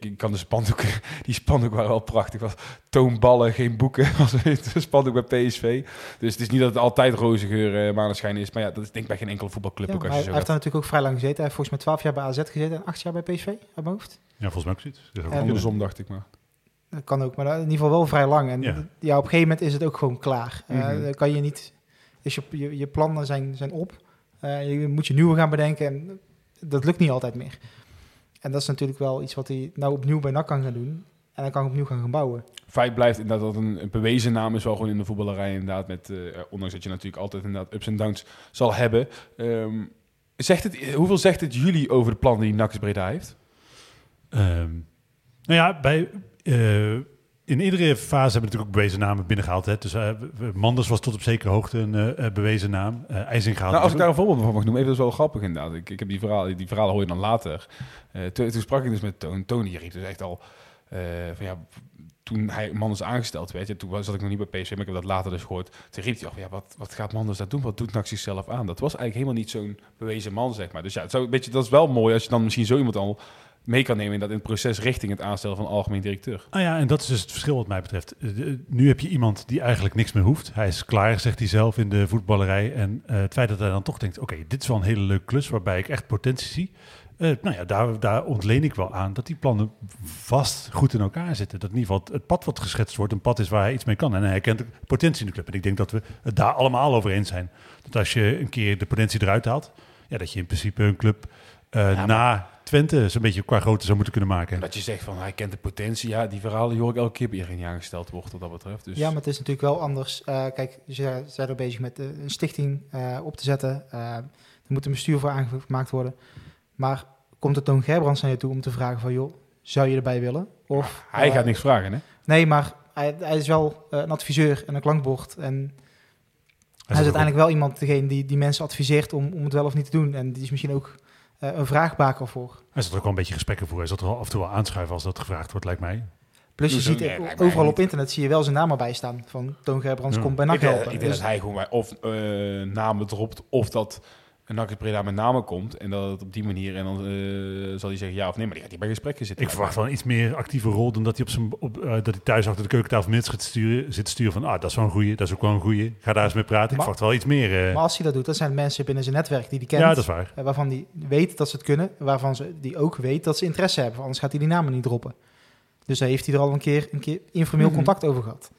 ik kan de spandoeken, die spandoeken waren wel prachtig. Was toonballen, geen boeken. Was het spandoek bij PSV. Dus het is niet dat het altijd roze geur, eh maneschijn is. Maar ja, dat is denk ik bij geen enkele voetbalclub ja, ook maar als hij, je hij zo heeft daar natuurlijk ook vrij lang gezeten. Hij heeft volgens mij 12 jaar bij AZ gezeten en 8 jaar bij PSV, uit mijn hoofd. Ja, volgens mij ook zoiets. Ook En- een- Andersom dacht ik maar. Dat kan ook, maar in ieder geval wel vrij lang. En Ja. ja, op een gegeven moment is het ook gewoon klaar. Eh, Mhm. dan kan je niet... Dus je, je, je plannen zijn, zijn op. Eh, je moet je nieuwe gaan bedenken en dat lukt niet altijd meer. En dat is natuurlijk wel iets wat hij nou opnieuw bij NAC kan gaan doen. En dan kan hij opnieuw gaan, gaan bouwen. Feit blijft inderdaad dat een, een bewezen naam is wel gewoon in de voetballerij inderdaad. Met, eh, ondanks dat je natuurlijk altijd inderdaad ups en downs zal hebben. Ehm, zegt het, hoeveel zegt het jullie over de plannen die NAC Breda heeft? Ehm, nou ja, bij, eh, in iedere fase hebben we natuurlijk ook bewezen namen binnengehaald. Hè. Dus we- Manders was tot op zekere hoogte een eh, eh, bewezen naam. IJzing gehaald. Nou, als ik daar een voorbeeld van mag noemen, even dat is wel grappig inderdaad. Ik, ik heb die verhalen, die verhalen hoor je dan later. Toen, toen sprak ik dus met Toon. Tony die riep dus echt al van ja, toen hij Manders aangesteld werd, ja, toen was- zat ik nog niet bij PSV, maar ik heb dat later dus gehoord. Toen riep hij al van ja, wat, wat gaat Manders daar doen? Wat doet NAC zichzelf aan? Dat was eigenlijk helemaal niet zo'n bewezen man, zeg maar. Dus ja, het zou, beetje, dat is wel mooi als je dan misschien zo iemand al mee kan nemen in dat in het proces richting het aanstellen van algemeen directeur. Ah ja, en dat is dus het verschil wat mij betreft. Eh, de- nu heb je iemand die eigenlijk niks meer hoeft. Hij is klaar, zegt hij zelf in de voetballerij. En eh, het feit dat hij dan toch denkt, oké, dit is wel een hele leuke klus waarbij ik echt potentie zie. Eh, nou ja, daar, daar ontleen ik wel aan dat die plannen vast goed in elkaar zitten. Dat in ieder geval het, pad wat geschetst wordt, een pad is waar hij iets mee kan. En hij herkent de potentie in de club. En ik denk dat we het daar allemaal over eens zijn. Dat als je een keer de potentie eruit haalt, ja, dat je in principe een club eh, maar- na Twente zo'n beetje qua grootte zou moeten kunnen maken. Dat je zegt van hij kent de potentie, ja, die verhalen die hoor ik elke keer bij iedereen die aangesteld wordt wat dat betreft. Dus Ja, maar het is natuurlijk wel anders. Eh, kijk, ze zijn er bezig met eh, een stichting eh, op te zetten. Eh, er moet een bestuur voor aangemaakt worden. Maar komt het Toon Gerbrands naar je toe om te vragen van... joh, zou je erbij willen? Of, hij gaat niks vragen, hè? Nee, maar hij, hij is wel eh, een adviseur en een klankbord. En hij is uiteindelijk wel iemand degene die, die mensen adviseert om, om het wel of niet te doen. En die is misschien ook een vraagbaker voor. Er ook wel een beetje gesprekken voor. Hij zat er af en toe wel aanschuiven als dat gevraagd wordt, lijkt mij. Plus je ziet Nee, eh, overal op internet zie je wel zijn naam erbij staan. Van Toon Gerbrands Ja. komt bij NAC ik denk, helpen. ik denk Dus- dat hij gewoon bij of eh, namen dropt of dat een NAC Breda met namen komt en dat het op die manier en dan eh, zal hij zeggen ja of nee, maar die gaat hij bij gesprekken zitten. Ik verwacht wel een iets meer actieve rol dan dat hij, op zijn, op, eh, dat hij thuis achter de keukentafel minstens gaat sturen, zit te sturen van, ah, dat is wel een goeie, dat is ook wel een goeie. Ga daar eens mee praten. Ik Maar- verwacht wel iets meer. eh, Maar als hij dat doet, dat zijn mensen binnen zijn netwerk die die kent. ja, dat is waar. waarvan die weet dat ze het kunnen. Waarvan ze die ook weet dat ze interesse hebben. Anders gaat hij die namen niet droppen. Dus daar heeft hij er al een keer, een keer informeel Mhm. contact over gehad.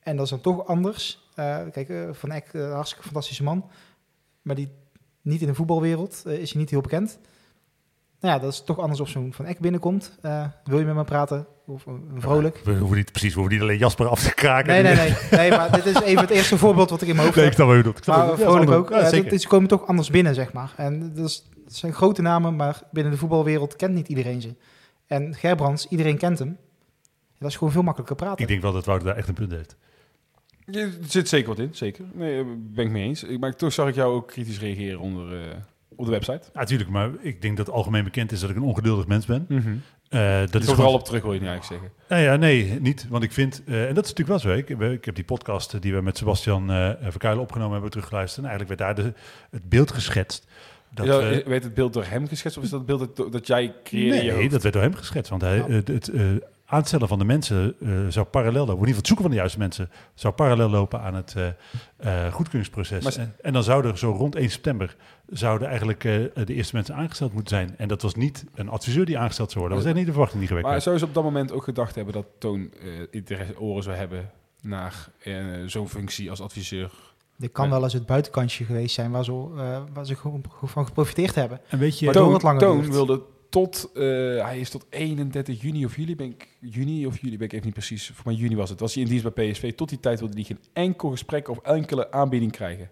En dat is dan toch anders. Eh, kijk, Van Eck, hartstikke fantastische man. Maar die, niet in de voetbalwereld eh, is hij niet heel bekend. Nou ja, dat is toch anders of zo'n Van Eck binnenkomt. Eh, wil je met me praten? Of eh, vrolijk? We hoeven niet precies, we hoeven niet alleen Jasper af te kraken. Nee, nee, nee. nee maar dit is even het eerste voorbeeld wat ik in mijn hoofd Nee, heb. ik snap wat je bedoelt. Ik Maar je vrolijk ook. Ja, dat is ander. dat- ze komen toch anders binnen, zeg maar. En dat, is, dat zijn grote namen, maar binnen de voetbalwereld kent niet iedereen ze. En Gerbrands, iedereen kent hem. En dat is gewoon veel makkelijker praten. Ik denk wel dat Wouter daar echt een punt heeft. Je- Er zit zeker wat in, zeker. Nee, eh, ben ik mee eens. Ik- Maar toch zag ik jou ook kritisch reageren onder, eh, op de website. Natuurlijk, maar ik denk dat algemeen bekend is dat ik een ongeduldig mens ben. Eh, dat Dat is vooral op terug, wil je niet eigenlijk zeggen. Nou ja, nee, niet. Want ik vind, eh, en dat is natuurlijk wel zo. Ik, heb die podcast die we met Sebastian eh Verkuilen opgenomen hebben teruggeluisterd. En eigenlijk werd daar de, het beeld geschetst. Dat, Dat, we- weet het beeld door hem geschetst of is dat het beeld dat, dat jij creëerde nee, dat werd door hem geschetst. Want hij, Ja. het, het eh, aanstellen van de mensen eh, zou parallel lopen. In ieder geval het zoeken van de juiste mensen zou parallel lopen aan het eh, eh, goedkeuringsproces. Maar- en, en dan zouden er zo rond 1 september zouden eigenlijk eh, de eerste mensen aangesteld moeten zijn. En dat was niet een adviseur die aangesteld zou worden. Dat was echt niet de verwachting die gewekt Maar zou ze op dat moment ook gedacht hebben dat Toon eh, interesse oren zou hebben naar zo'n functie als adviseur? Dit kan Ja. wel eens het buitenkantje geweest zijn waar ze, eh, waar ze gewoon van geprofiteerd hebben. En weet je, Toon, het langer Toon wilde tot, eh, hij is tot 31 juni of juli, ben ik, juni of juli, ben ik even niet precies, voor mij juni was het, was hij in dienst bij PSV. Tot die tijd wilde hij geen enkel gesprek of enkele aanbieding krijgen.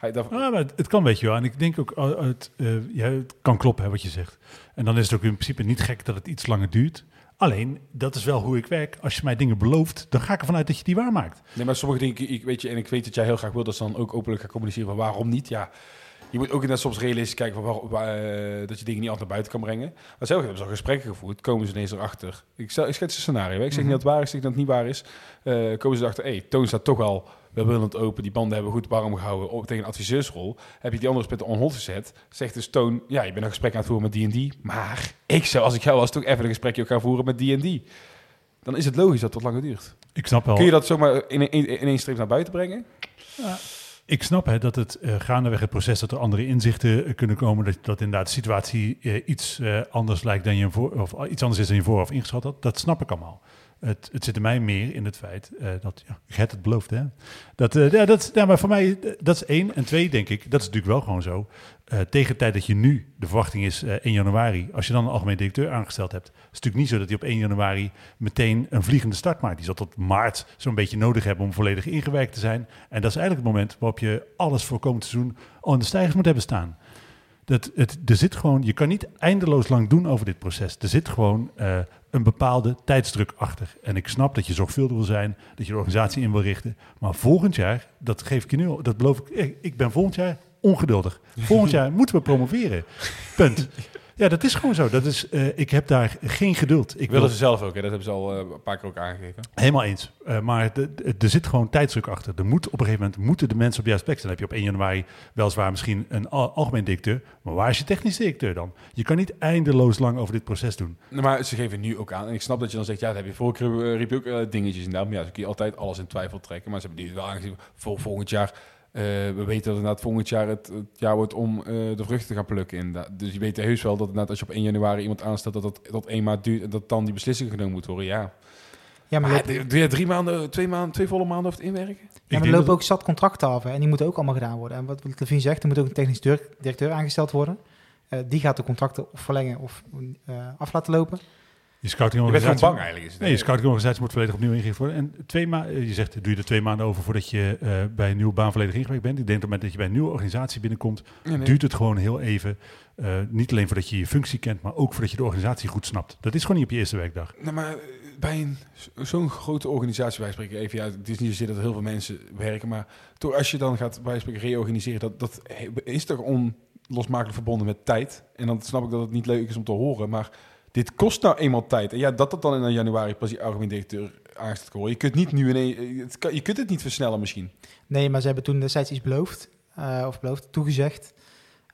Hij, Ja, maar het, kan, weet je wel. En ik denk ook, het, eh, ja, het kan kloppen, hè, wat je zegt. En dan is het ook in principe niet gek dat het iets langer duurt. Alleen, dat is wel hoe ik werk. Als je mij dingen belooft, dan ga ik ervan uit dat je die waarmaakt. Nee, maar sommige dingen, ik weet je, en ik weet dat jij heel graag wil dat ze dan ook openlijk gaan communiceren van waarom niet. Ja, je moet ook inderdaad soms realistisch kijken van waar, waar, eh, dat je dingen niet altijd naar buiten kan brengen. Maar zelf hebben ze al gesprekken gevoerd, komen ze ineens erachter. Ik, stel, ik schets een scenario, hè. ik zeg niet dat het waar is, ik zeg dat het niet waar is. Eh, komen ze erachter, hé, hey, Toon staat toch al welwillend open, die banden hebben we goed warm gehouden op, tegen een adviseursrol. Heb je die andere spitten on hold gezet, zegt dus Toon, ja, je bent een gesprek aan het voeren met die en die, maar ik zou, als ik jou was, toch even een gesprekje ook gaan voeren met die en die. Dan is het logisch dat het wat langer duurt. Ik snap wel. Kun je dat zomaar in, in, in één streep naar buiten brengen? Ik snap hè, dat het eh, gaandeweg het proces dat er andere inzichten eh, kunnen komen. Dat, dat inderdaad de situatie eh, iets anders lijkt dan je voor, of iets anders is dan je vooraf ingeschat had. Dat snap ik allemaal. Het, het zit er mij meer in het feit eh, dat, ja, had het beloofd hè. Dat, eh, ja, dat, ja, maar voor mij, eh, dat is één. En twee denk ik, dat is natuurlijk wel gewoon zo. Tegen de tijd dat je nu, de verwachting is 1 januari, als je dan een algemeen directeur aangesteld hebt, is het natuurlijk niet zo dat hij op 1 januari meteen een vliegende start maakt. Die zal tot maart zo'n beetje nodig hebben om volledig ingewerkt te zijn. En dat is eigenlijk het moment waarop je alles voor komend seizoen al in de stijgers moet hebben staan. Dat, het, er zit gewoon, je kan niet eindeloos lang doen over dit proces. Er zit gewoon eh, een bepaalde tijdsdruk achter. En ik snap dat je zorgvuldig wil zijn, dat je de organisatie in wil richten. Maar volgend jaar, dat geef ik je nu al, dat beloof ik, ik, ik ben volgend jaar ongeduldig. Volgend jaar moeten we promoveren. Punt. Ja, dat is gewoon zo. Dat is, eh, ik heb daar geen geduld. Ik wil willen ze zelf ook, hè? dat hebben ze al eh, een paar keer ook aangegeven. Helemaal eens. Eh, maar de- de- er zit gewoon tijdsdruk achter. Er moet op een gegeven moment moeten de mensen op de juiste plek zijn. Dan heb je op 1 januari weliswaar misschien een al- algemeen directeur. Maar waar is je technisch directeur dan? Je kan niet eindeloos lang over dit proces doen. Nou, maar ze geven nu ook aan. En ik snap dat je dan zegt, ja, dat heb je vorige keer riep je ook dingetjes inderdaad. Maar ja, ze kun je altijd alles in twijfel trekken. Maar ze hebben nu wel aangegeven, voor volgend jaar... eh, we weten dat inderdaad volgend jaar het, het jaar wordt om eh, de vruchten te gaan plukken. Inderdaad. Dus je weet heus wel dat inderdaad als je op 1 januari iemand aanstelt... dat dat tot 1 maand duurt en dat dan die beslissing genomen moet worden. Ja, Ja, maar, maar lopen, doe je drie maanden, twee, maanden, twee volle maanden over het inwerken? ja, maar er lopen dat- ook zat contracten af hè, en die moeten ook allemaal gedaan worden. En wat Levine zegt, er moet ook een technisch dir- directeur aangesteld worden. Eh, die gaat de contracten of verlengen of eh, af laten lopen. Je Je bent gewoon scoutingorganisatie... bang eigenlijk. Is het. Nee, je scoutingorganisatie moet volledig opnieuw ingericht worden. En twee maanden, je zegt, doe je er twee maanden over voordat je eh, bij een nieuwe baan volledig ingewerkt bent. Ik denk dat op het moment dat je bij een nieuwe organisatie binnenkomt, Nee, nee. duurt het gewoon heel even. Eh, niet alleen voordat je je functie kent, maar ook voordat je de organisatie goed snapt. Dat is gewoon niet op je eerste werkdag. Nou, maar eh, bij zo'n grote organisatie, wij spreken even, ja, het is niet zozeer dat er heel veel mensen werken, maar toch als je dan gaat bij spreken reorganiseren, dat, dat is toch onlosmakelijk verbonden met tijd. En dan snap ik dat het niet leuk is om te horen, maar dit kost nou eenmaal tijd. En ja, dat dat dan in januari pas die algemeen directeur aangesteld worden. Je kunt niet nu het kan, je kunt het niet versnellen misschien. Nee, maar ze hebben toen destijds iets beloofd, eh, of beloofd, toegezegd.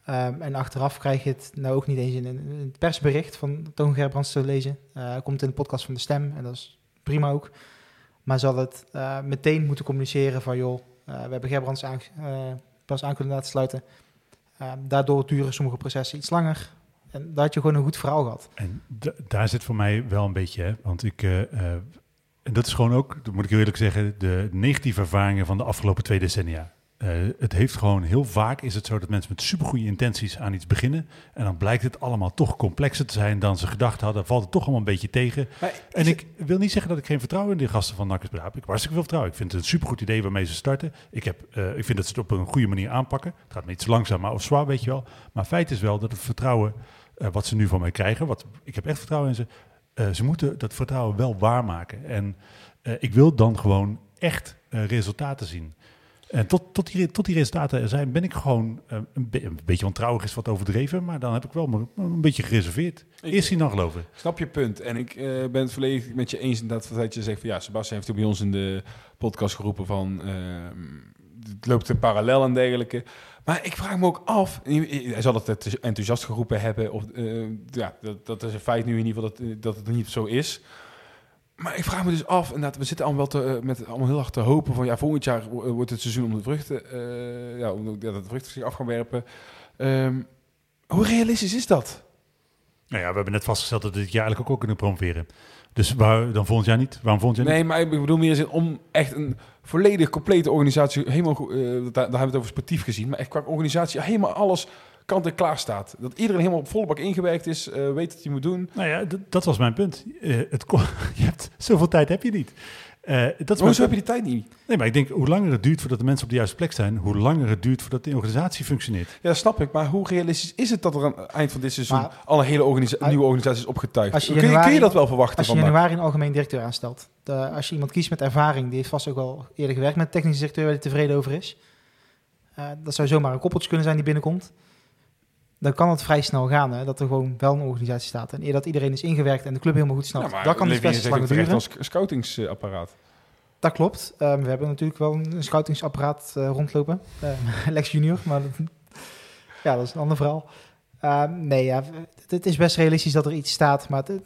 Ehm, en achteraf krijg je het nou ook niet eens in een, in persbericht van Toon Gerbrands te lezen. Eh, komt in de podcast van de Stem en dat is prima ook. Maar hadden het eh, meteen moeten communiceren van joh, we hebben Gerbrands pas aan kunnen laten sluiten. Ehm, daardoor duren sommige processen iets langer. En had je gewoon een goed verhaal gehad. En da- daar zit voor mij wel een beetje, hè, want ik, eh, eh, en dat is gewoon ook, dat moet ik eerlijk zeggen, de negatieve ervaringen van de afgelopen twee decennia. Eh, het heeft gewoon heel vaak is het zo dat mensen met supergoeie intenties aan iets beginnen en dan blijkt het allemaal toch complexer te zijn dan ze gedacht hadden. Valt het toch allemaal een beetje tegen. En ik wil niet zeggen dat ik geen vertrouwen in de gasten van Nakkers heb. Ik heb hartstikke veel vertrouwen. Ik vind het een supergoed idee waarmee ze starten. Ik, heb, eh, ik vind dat ze het op een goede manier aanpakken. Het gaat me iets langzamer of zwaar, weet je wel. Maar feit is wel dat het vertrouwen eh, wat ze nu van mij krijgen, wat, ik heb echt vertrouwen in ze. ze moeten dat vertrouwen wel waarmaken. En ik wil dan gewoon echt resultaten zien. En tot, tot, die, tot die resultaten er zijn, ben ik gewoon eh, een, be- een beetje wantrouwig is wat overdreven, maar dan heb ik wel me- een beetje gereserveerd. Ik- Eerst zien dan geloven. Snap je punt. En ik eh, ben het volledig met je eens inderdaad dat je zegt van ja, Sebastian heeft ook bij ons in de podcast geroepen van ehm, het loopt een parallel en dergelijke. Maar ik vraag me ook af, hij zal het enthousiast geroepen hebben, of eh, ja, dat, dat is een feit nu in ieder geval dat, eh, dat het niet zo is. Maar ik vraag me dus af, inderdaad, we zitten allemaal, wel te, eh, met, allemaal heel hard te hopen van ja, volgend jaar wo- wordt het seizoen om de vruchten, eh, ja, om de, dat de vruchten zich af gaan werpen. Ehm, hoe realistisch is dat? Nou ja, we hebben net vastgesteld dat we dit jaar eigenlijk ook, ook kunnen promoveren. Dus waar, dan volgend jaar niet? Waarom volgend jaar Nee, maar ik bedoel meer zin om echt een volledig complete organisatie helemaal, eh, daar, daar hebben we het over sportief gezien, maar echt qua organisatie helemaal alles kant en klaar staat. Dat iedereen helemaal op volle bak ingewerkt is, eh, weet wat hij moet doen. Nou ja, dat was mijn punt. Eh, het je hebt, zoveel tijd heb je niet. Eh, dat is Maar mijn hoezo heb je die tijd niet? Nee, maar ik denk, hoe langer het duurt voordat de mensen op de juiste plek zijn, hoe langer het duurt voordat de organisatie functioneert. Ja, snap ik. Maar hoe realistisch is het dat er aan het eind van dit seizoen Maar- al een hele organisa- Als- nieuwe organisatie is opgetuigd? als je kun, je, kun je januari- dat wel verwachten Als je van in januari een algemeen directeur aanstelt. De, als je iemand kiest met ervaring, die heeft vast ook wel eerder gewerkt met technische directeur waar hij tevreden over is. Eh, dat zou zomaar een koppeltje kunnen zijn die binnenkomt. Dan kan het vrij snel gaan, hè, dat er gewoon wel een organisatie staat. En eer dat iedereen is ingewerkt en de club helemaal goed snapt, Ja, dat kan dus best lang duren. als scoutingsapparaat. Dat klopt. Eh, we hebben natuurlijk wel een scoutingsapparaat eh, rondlopen. Eh, Lex Junior, maar dat, ja, dat is een ander verhaal. Eh, nee, ja, het, is best realistisch dat er iets staat, maar het,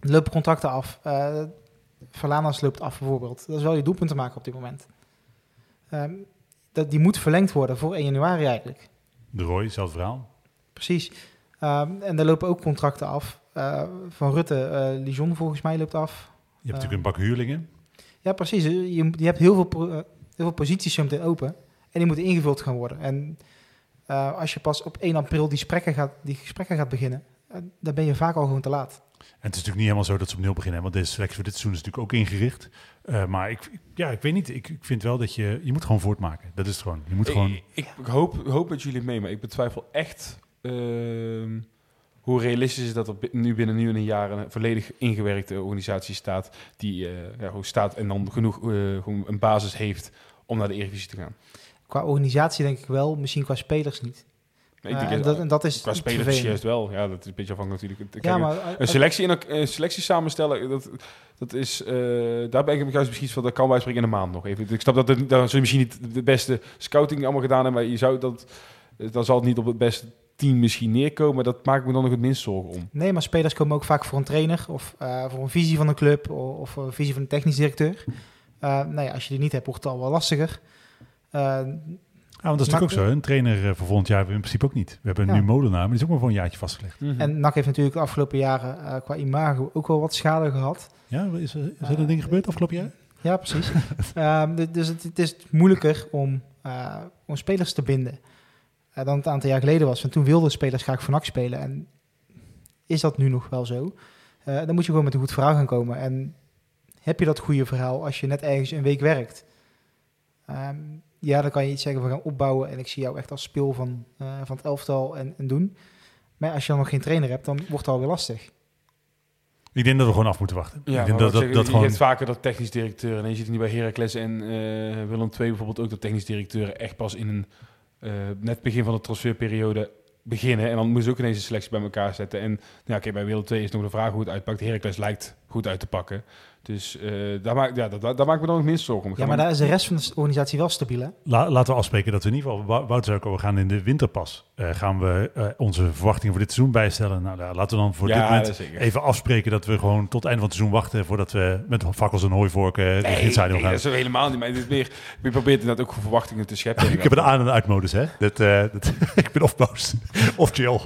lopen contracten af. Eh Verlanas loopt af bijvoorbeeld. Dat is wel je doelpunt te maken op dit moment. Ehm, dat, die moet verlengd worden voor 1 januari eigenlijk. De Roy, hetzelfde verhaal. Precies. Ehm, en er lopen ook contracten af. Eh, van Rutte, eh Lijon volgens mij loopt af. Je hebt natuurlijk een bak huurlingen. Ja, precies. Je, je hebt heel veel, eh, heel veel posities zo meteen open. En die moeten ingevuld gaan worden. En eh, als je pas op 1 april die gesprekken gaat, die gesprekken gaat beginnen, eh, dan ben je vaak al gewoon te laat. En het is natuurlijk niet helemaal zo dat ze op nul beginnen, want deze selectie voor dit seizoen is natuurlijk ook ingericht. Eh, maar ik, ik- ja, ik weet niet. Ik, ik vind wel dat je, je moet gewoon voortmaken. Dat is het gewoon. Je moet gewoon... Ik, ik hoop, hoop met jullie mee, maar ik betwijfel echt ehm, hoe realistisch is dat er nu binnen nu een jaar een volledig ingewerkte organisatie staat die eh, ja, gewoon staat en dan genoeg eh, gewoon een basis heeft om naar de Eredivisie te gaan. Qua organisatie denk ik wel, misschien qua spelers niet. Nee, en dat- en dat is qua spelers juist wel. Ja, dat is een beetje afhankelijk natuurlijk. Kijk, Ja, maar eh, Een selectie, in een selectie samenstellen, dat, dat is, eh, daar ben ik juist misschien van, dat kan wij spreken in een maand nog even. Ik snap dat het, dat ze misschien niet de beste scouting allemaal gedaan hebben, maar je zou dat, dan zal het niet op het beste team misschien neerkomen, maar dat maakt me dan nog het minst zorgen om. Nee, maar spelers komen ook vaak voor een trainer of eh, voor een visie van een club of, of een visie van een technisch directeur. Nou ja, als je die niet hebt, wordt het al wel lastiger. Eh, Ja, want dat is natuurlijk ook zo. Een trainer eh, voor volgend jaar hebben we in principe ook niet. We hebben Ja. nu Molenaar, maar die is ook maar voor een jaartje vastgelegd. En NAC heeft natuurlijk de afgelopen jaren eh, qua imago ook wel wat schade gehad. Ja, is, er- is er een ding gebeurd afgelopen jaar? Ja, precies. Ehm, dus het, het is moeilijker om, eh, om spelers te binden eh, dan het een aantal jaar geleden was. Want toen wilden spelers graag voor NAC spelen. En is dat nu nog wel zo? Eh, dan moet je gewoon met een goed verhaal gaan komen. En heb je dat goede verhaal als je net ergens een week werkt? Ehm, ja, dan kan je iets zeggen, we gaan opbouwen. En ik zie jou echt als speel van, eh, van het elftal en, en doen. Maar als je dan nog geen trainer hebt, dan wordt het alweer lastig. Ik denk dat we gewoon af moeten wachten. Ja, ik denk dat, dat, dat je gewoon... hebt vaker dat technisch directeur, en je ziet het nu bij Heracles en eh, Willem II bijvoorbeeld ook, dat technisch directeuren echt pas in een eh, net begin van de transferperiode beginnen. En dan moeten ze ook ineens een selectie bij elkaar zetten. En ja, oké, bij Willem II is nog de vraag hoe het uitpakt. Heracles lijkt goed uit te pakken. Dus eh, daar, maak, ja, daar, daar maak ik me dan het minst zorgen om. Ja, maar daar is de rest van de organisatie wel stabiel, hè? La- laten we afspreken dat we in ieder geval, Wou- Wouter zei ook we gaan in de winterpas, eh, gaan we eh, onze verwachtingen voor dit seizoen bijstellen. Nou, daar- laten we dan voor ja, dit moment dat even afspreken dat we gewoon tot het einde van het seizoen wachten voordat we met fakkels en hooivorken uh, Nee, nee, gaan. dat is helemaal niet. Maar is meer, je probeert inderdaad ook verwachtingen te scheppen. Ik heb een aan- en uitmodus, hè? Dat, eh, dat, ik ben of boos of chill.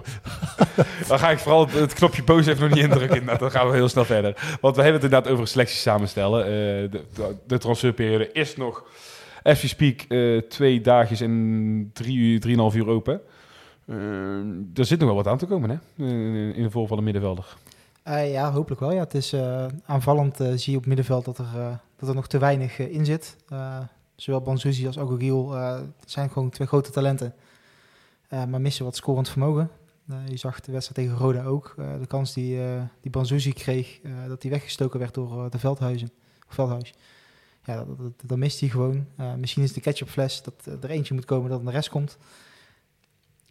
Dan ga ik vooral het, knopje boos even nog niet indrukken. Dan gaan we heel snel verder. Want we hebben het inderdaad over een selectie samenstellen. Eh, de, de, de transferperiode is nog, as we speak, eh, twee dagjes en drie uur, drieënhalf uur open. Eh, er zit nog wel wat aan te komen, hè? In de vol van de middenvelder. Ja, hopelijk wel. Ja. Het is aanvallend zie je op middenveld dat er, dat er nog te weinig in zit. Zowel Banzuzi als Agogil eh zijn gewoon twee grote talenten. Maar missen wat scorend vermogen. Eh, je zag de wedstrijd tegen Roda ook. Eh, de kans die, eh die Banzuzi kreeg, dat die weggestoken werd door de Veldhuizen. Veldhuis. ja, dat, dat, mist hij gewoon. Misschien is de ketchupfles dat er eentje moet komen dat de rest komt.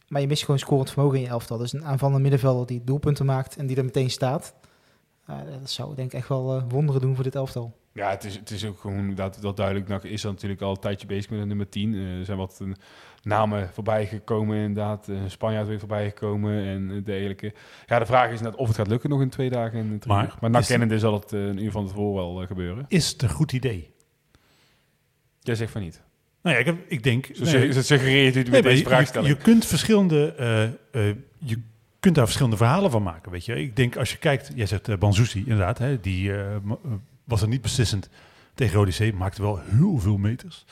Maar je mist gewoon scorend vermogen in je elftal. Dus een aanvallende middenvelder die doelpunten maakt en die er meteen staat. dat zou denk ik echt wel wonderen doen voor dit elftal. Ja, het is, het is ook gewoon dat, dat duidelijk. NAC is er natuurlijk al een tijdje bezig met de nummer 10. Eh, er zijn wat eh, namen voorbij gekomen inderdaad. Een Spanjaard weer voorbij gekomen en dergelijke. Ja, de vraag is net of het gaat lukken nog in twee dagen en drie Maar uur. Maar is- kennende zal het een uur van tevoren wel gebeuren. Is het een goed idee? Jij zegt van niet. Nou ja, ik, heb- ik denk... Zo nee, nee, suggereert u met Nee, deze je- vraagstelling. Je, je kunt verschillende, je kunt daar verschillende verhalen van maken. Weet je, ik denk als je kijkt, jij zegt uh, Banzuzi inderdaad, hè, die was er niet beslissend tegen Rode C, maakte wel heel veel meters.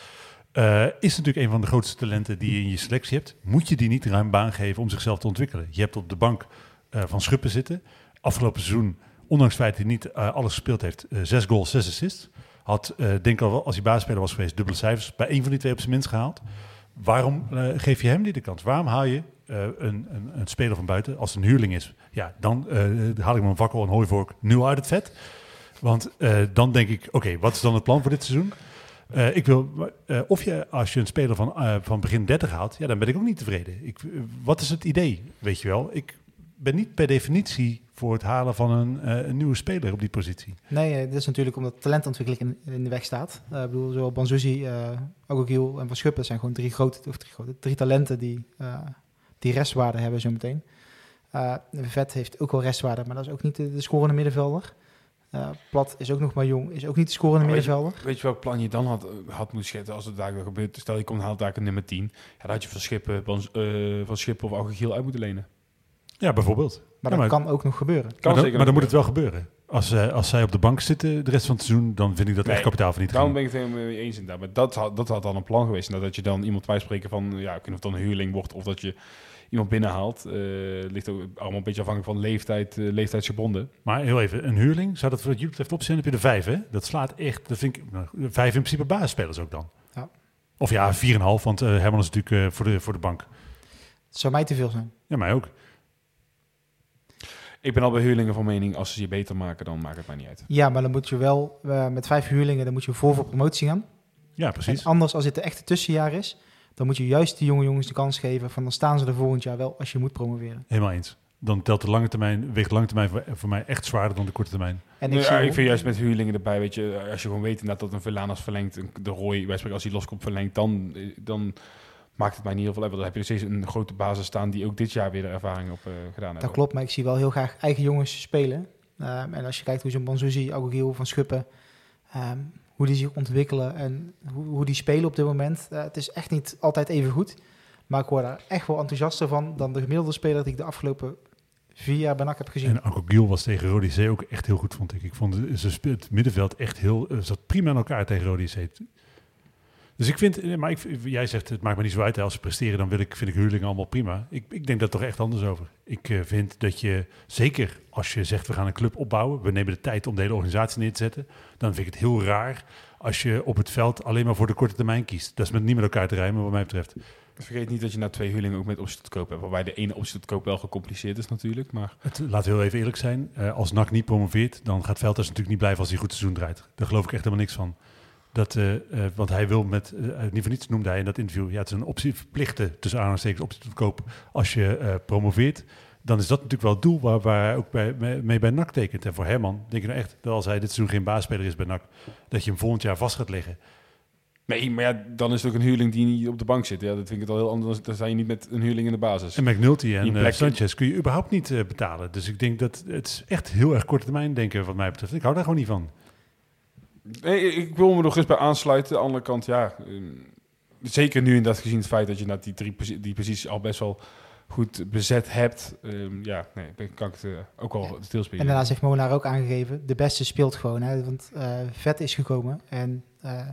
Eh, is natuurlijk een van de grootste talenten die je in je selectie hebt. Moet je die niet ruim baan geven om zichzelf te ontwikkelen? Je hebt op de bank eh, van Schuppen zitten. Afgelopen seizoen, ondanks het feit dat hij niet eh, alles gespeeld heeft, zes goals, zes assists. Had, denk al wel, als hij basisspeler was geweest, dubbele cijfers. Bij één van die twee op zijn minst gehaald. Waarom geef je hem niet de kans? Waarom haal je een, een, een speler van buiten, als een huurling is? Ja, dan haal ik mijn wakkel en hooivork nu uit het vet. Want eh, dan denk ik, oké, wat is dan het plan voor dit seizoen? Eh, ik wil, eh, of je, als je een speler van, van begin 30 haalt, ja, dan ben ik ook niet tevreden. Ik, wat is het idee? Weet je wel, ik ben niet per definitie voor het halen van een, een nieuwe speler op die positie. Nee, dit is natuurlijk omdat talentontwikkeling in, de weg staat. Ik bedoel, zowel Banzuzi, uh, Ogogiel en Van Schuppen zijn gewoon drie grote, of drie, grote, drie talenten die, die restwaarde hebben zometeen. Uh, Vet heeft ook wel restwaarde, maar dat is ook niet de, de scorende middenvelder. Uh, Plat is ook nog maar jong, is ook niet de scorende Maar middenvelder. Weet je, weet je welk plan je dan had, had moeten schetsen als het daar weer gebeurt? Stel je komt haalt daar een nummer 10. Ja, dan had je van Schippen, van, uh, van Schippen of Algegiel uit moeten lenen. Ja, bijvoorbeeld. Maar ja, dat maar, kan ook nog gebeuren. Kan maar dan, maar dan moet het wel gebeuren. Als, uh, als zij op de bank zitten de rest van het seizoen, dan vind ik dat nee, echt kapitaal vernietiging. Daarom ben ik het helemaal mee eens inderdaad. Maar dat had, dat had dan een plan geweest. Nou, dat je dan iemand bijspreken van, ja, of het dan een huurling wordt of dat je iemand binnenhaalt. Uh, ligt ook allemaal een beetje afhankelijk van leeftijd, uh, leeftijdsgebonden. Maar heel even, een huurling, zou dat voor het Jupe betreft opzien? heb je de vijf, hè? Dat slaat echt, dat vind ik, nou, vijf in principe basisspelers ook dan. Ja. Of ja, vier en een half, want uh, Herman is natuurlijk voor, de, voor de bank. Het zou mij te veel zijn. Ja, mij ook. Ik ben al bij huurlingen van mening, als ze je beter maken, dan maakt het mij niet uit. Ja, maar dan moet je wel, uh, met vijf huurlingen, dan moet je voor voor promotie gaan. Ja, precies. En anders, als dit de echte tussenjaar is, dan moet je juist die jonge jongens de kans geven van dan staan ze er volgend jaar wel als je moet promoveren. Helemaal eens. Dan telt de lange termijn, weegt de lange termijn voor, voor mij echt zwaarder dan de korte termijn. En ik, ja, ik vind juist met huurlingen erbij, weet je, als je gewoon weet inderdaad dat een Verlanas verlengt, de Roy, wij spreken als hij loskomt verlengt, dan, dan maakt het mij niet heel veel uit. Dan heb je steeds een grote basis staan die ook dit jaar weer de ervaring op uh, gedaan heeft. Dat klopt, maar ik zie wel heel graag eigen jongens spelen. Um, en als je kijkt hoe zo'n Banzuzi, Agogiel van Schuppen, um, hoe die zich ontwikkelen en hoe, hoe die spelen op dit moment. Uh, het is echt niet altijd even goed. Maar ik word daar echt wel enthousiaster van dan de gemiddelde speler die ik de afgelopen vier jaar bij NAC heb gezien. En Agogiel was tegen Rodi C ook echt heel goed, vond ik. Ik vond ze het middenveld echt heel... zat prima in elkaar tegen Rodi C. Dus ik vind, maar ik, jij zegt het maakt me niet zo uit. Als ze presteren, dan wil ik, vind ik huurlingen allemaal prima. Ik, ik denk daar toch echt anders over. Ik uh, vind dat je, zeker als je zegt we gaan een club opbouwen, we nemen de tijd om de hele organisatie neer te zetten, dan vind ik het heel raar als je op het veld alleen maar voor de korte termijn kiest. Dat is met niet met elkaar te rijmen, wat mij betreft. Vergeet niet dat je na twee huurlingen ook met optie tot koop hebt. Waarbij de ene optie tot koop wel gecompliceerd is natuurlijk. Maar... Het, laten we heel even eerlijk zijn. Uh, als NAC niet promoveert, dan gaat Velders natuurlijk niet blijven als hij goed seizoen draait. Daar geloof ik echt helemaal niks van. Dat, uh, want hij wil met, uh, niet voor niets noemde hij in dat interview, ja, het is een optie verplichte, tussen aanhalingstekens, optie tot koop. Als je promoveert, dan is dat natuurlijk wel het doel waar, waar hij ook bij, mee, mee bij NAC tekent. En voor Herman denk ik nou echt, dat als hij dit seizoen geen baasspeler is bij NAC, dat je hem volgend jaar vast gaat leggen. Nee, maar ja, dan is het ook een huurling die niet op de bank zit. Ja, dat vind ik het al heel anders. Dan sta je niet met een huurling in de basis. En McNulty en uh, Sanchez kun je überhaupt niet uh, betalen. Dus ik denk dat het is echt heel erg korte termijn denken wat mij betreft. Ik hou daar gewoon niet van. Nee, ik wil me nog eens bij aansluiten. Aan de andere kant, ja, um, zeker nu in dat gezien het feit dat je dat die drie die posities al best wel goed bezet hebt. Um, ja, nee, kan ik het uh, ook al stilspelen. En daarnaast heeft Molenaar ook aangegeven, de beste speelt gewoon. Hè, want uh, Vet is gekomen en uh,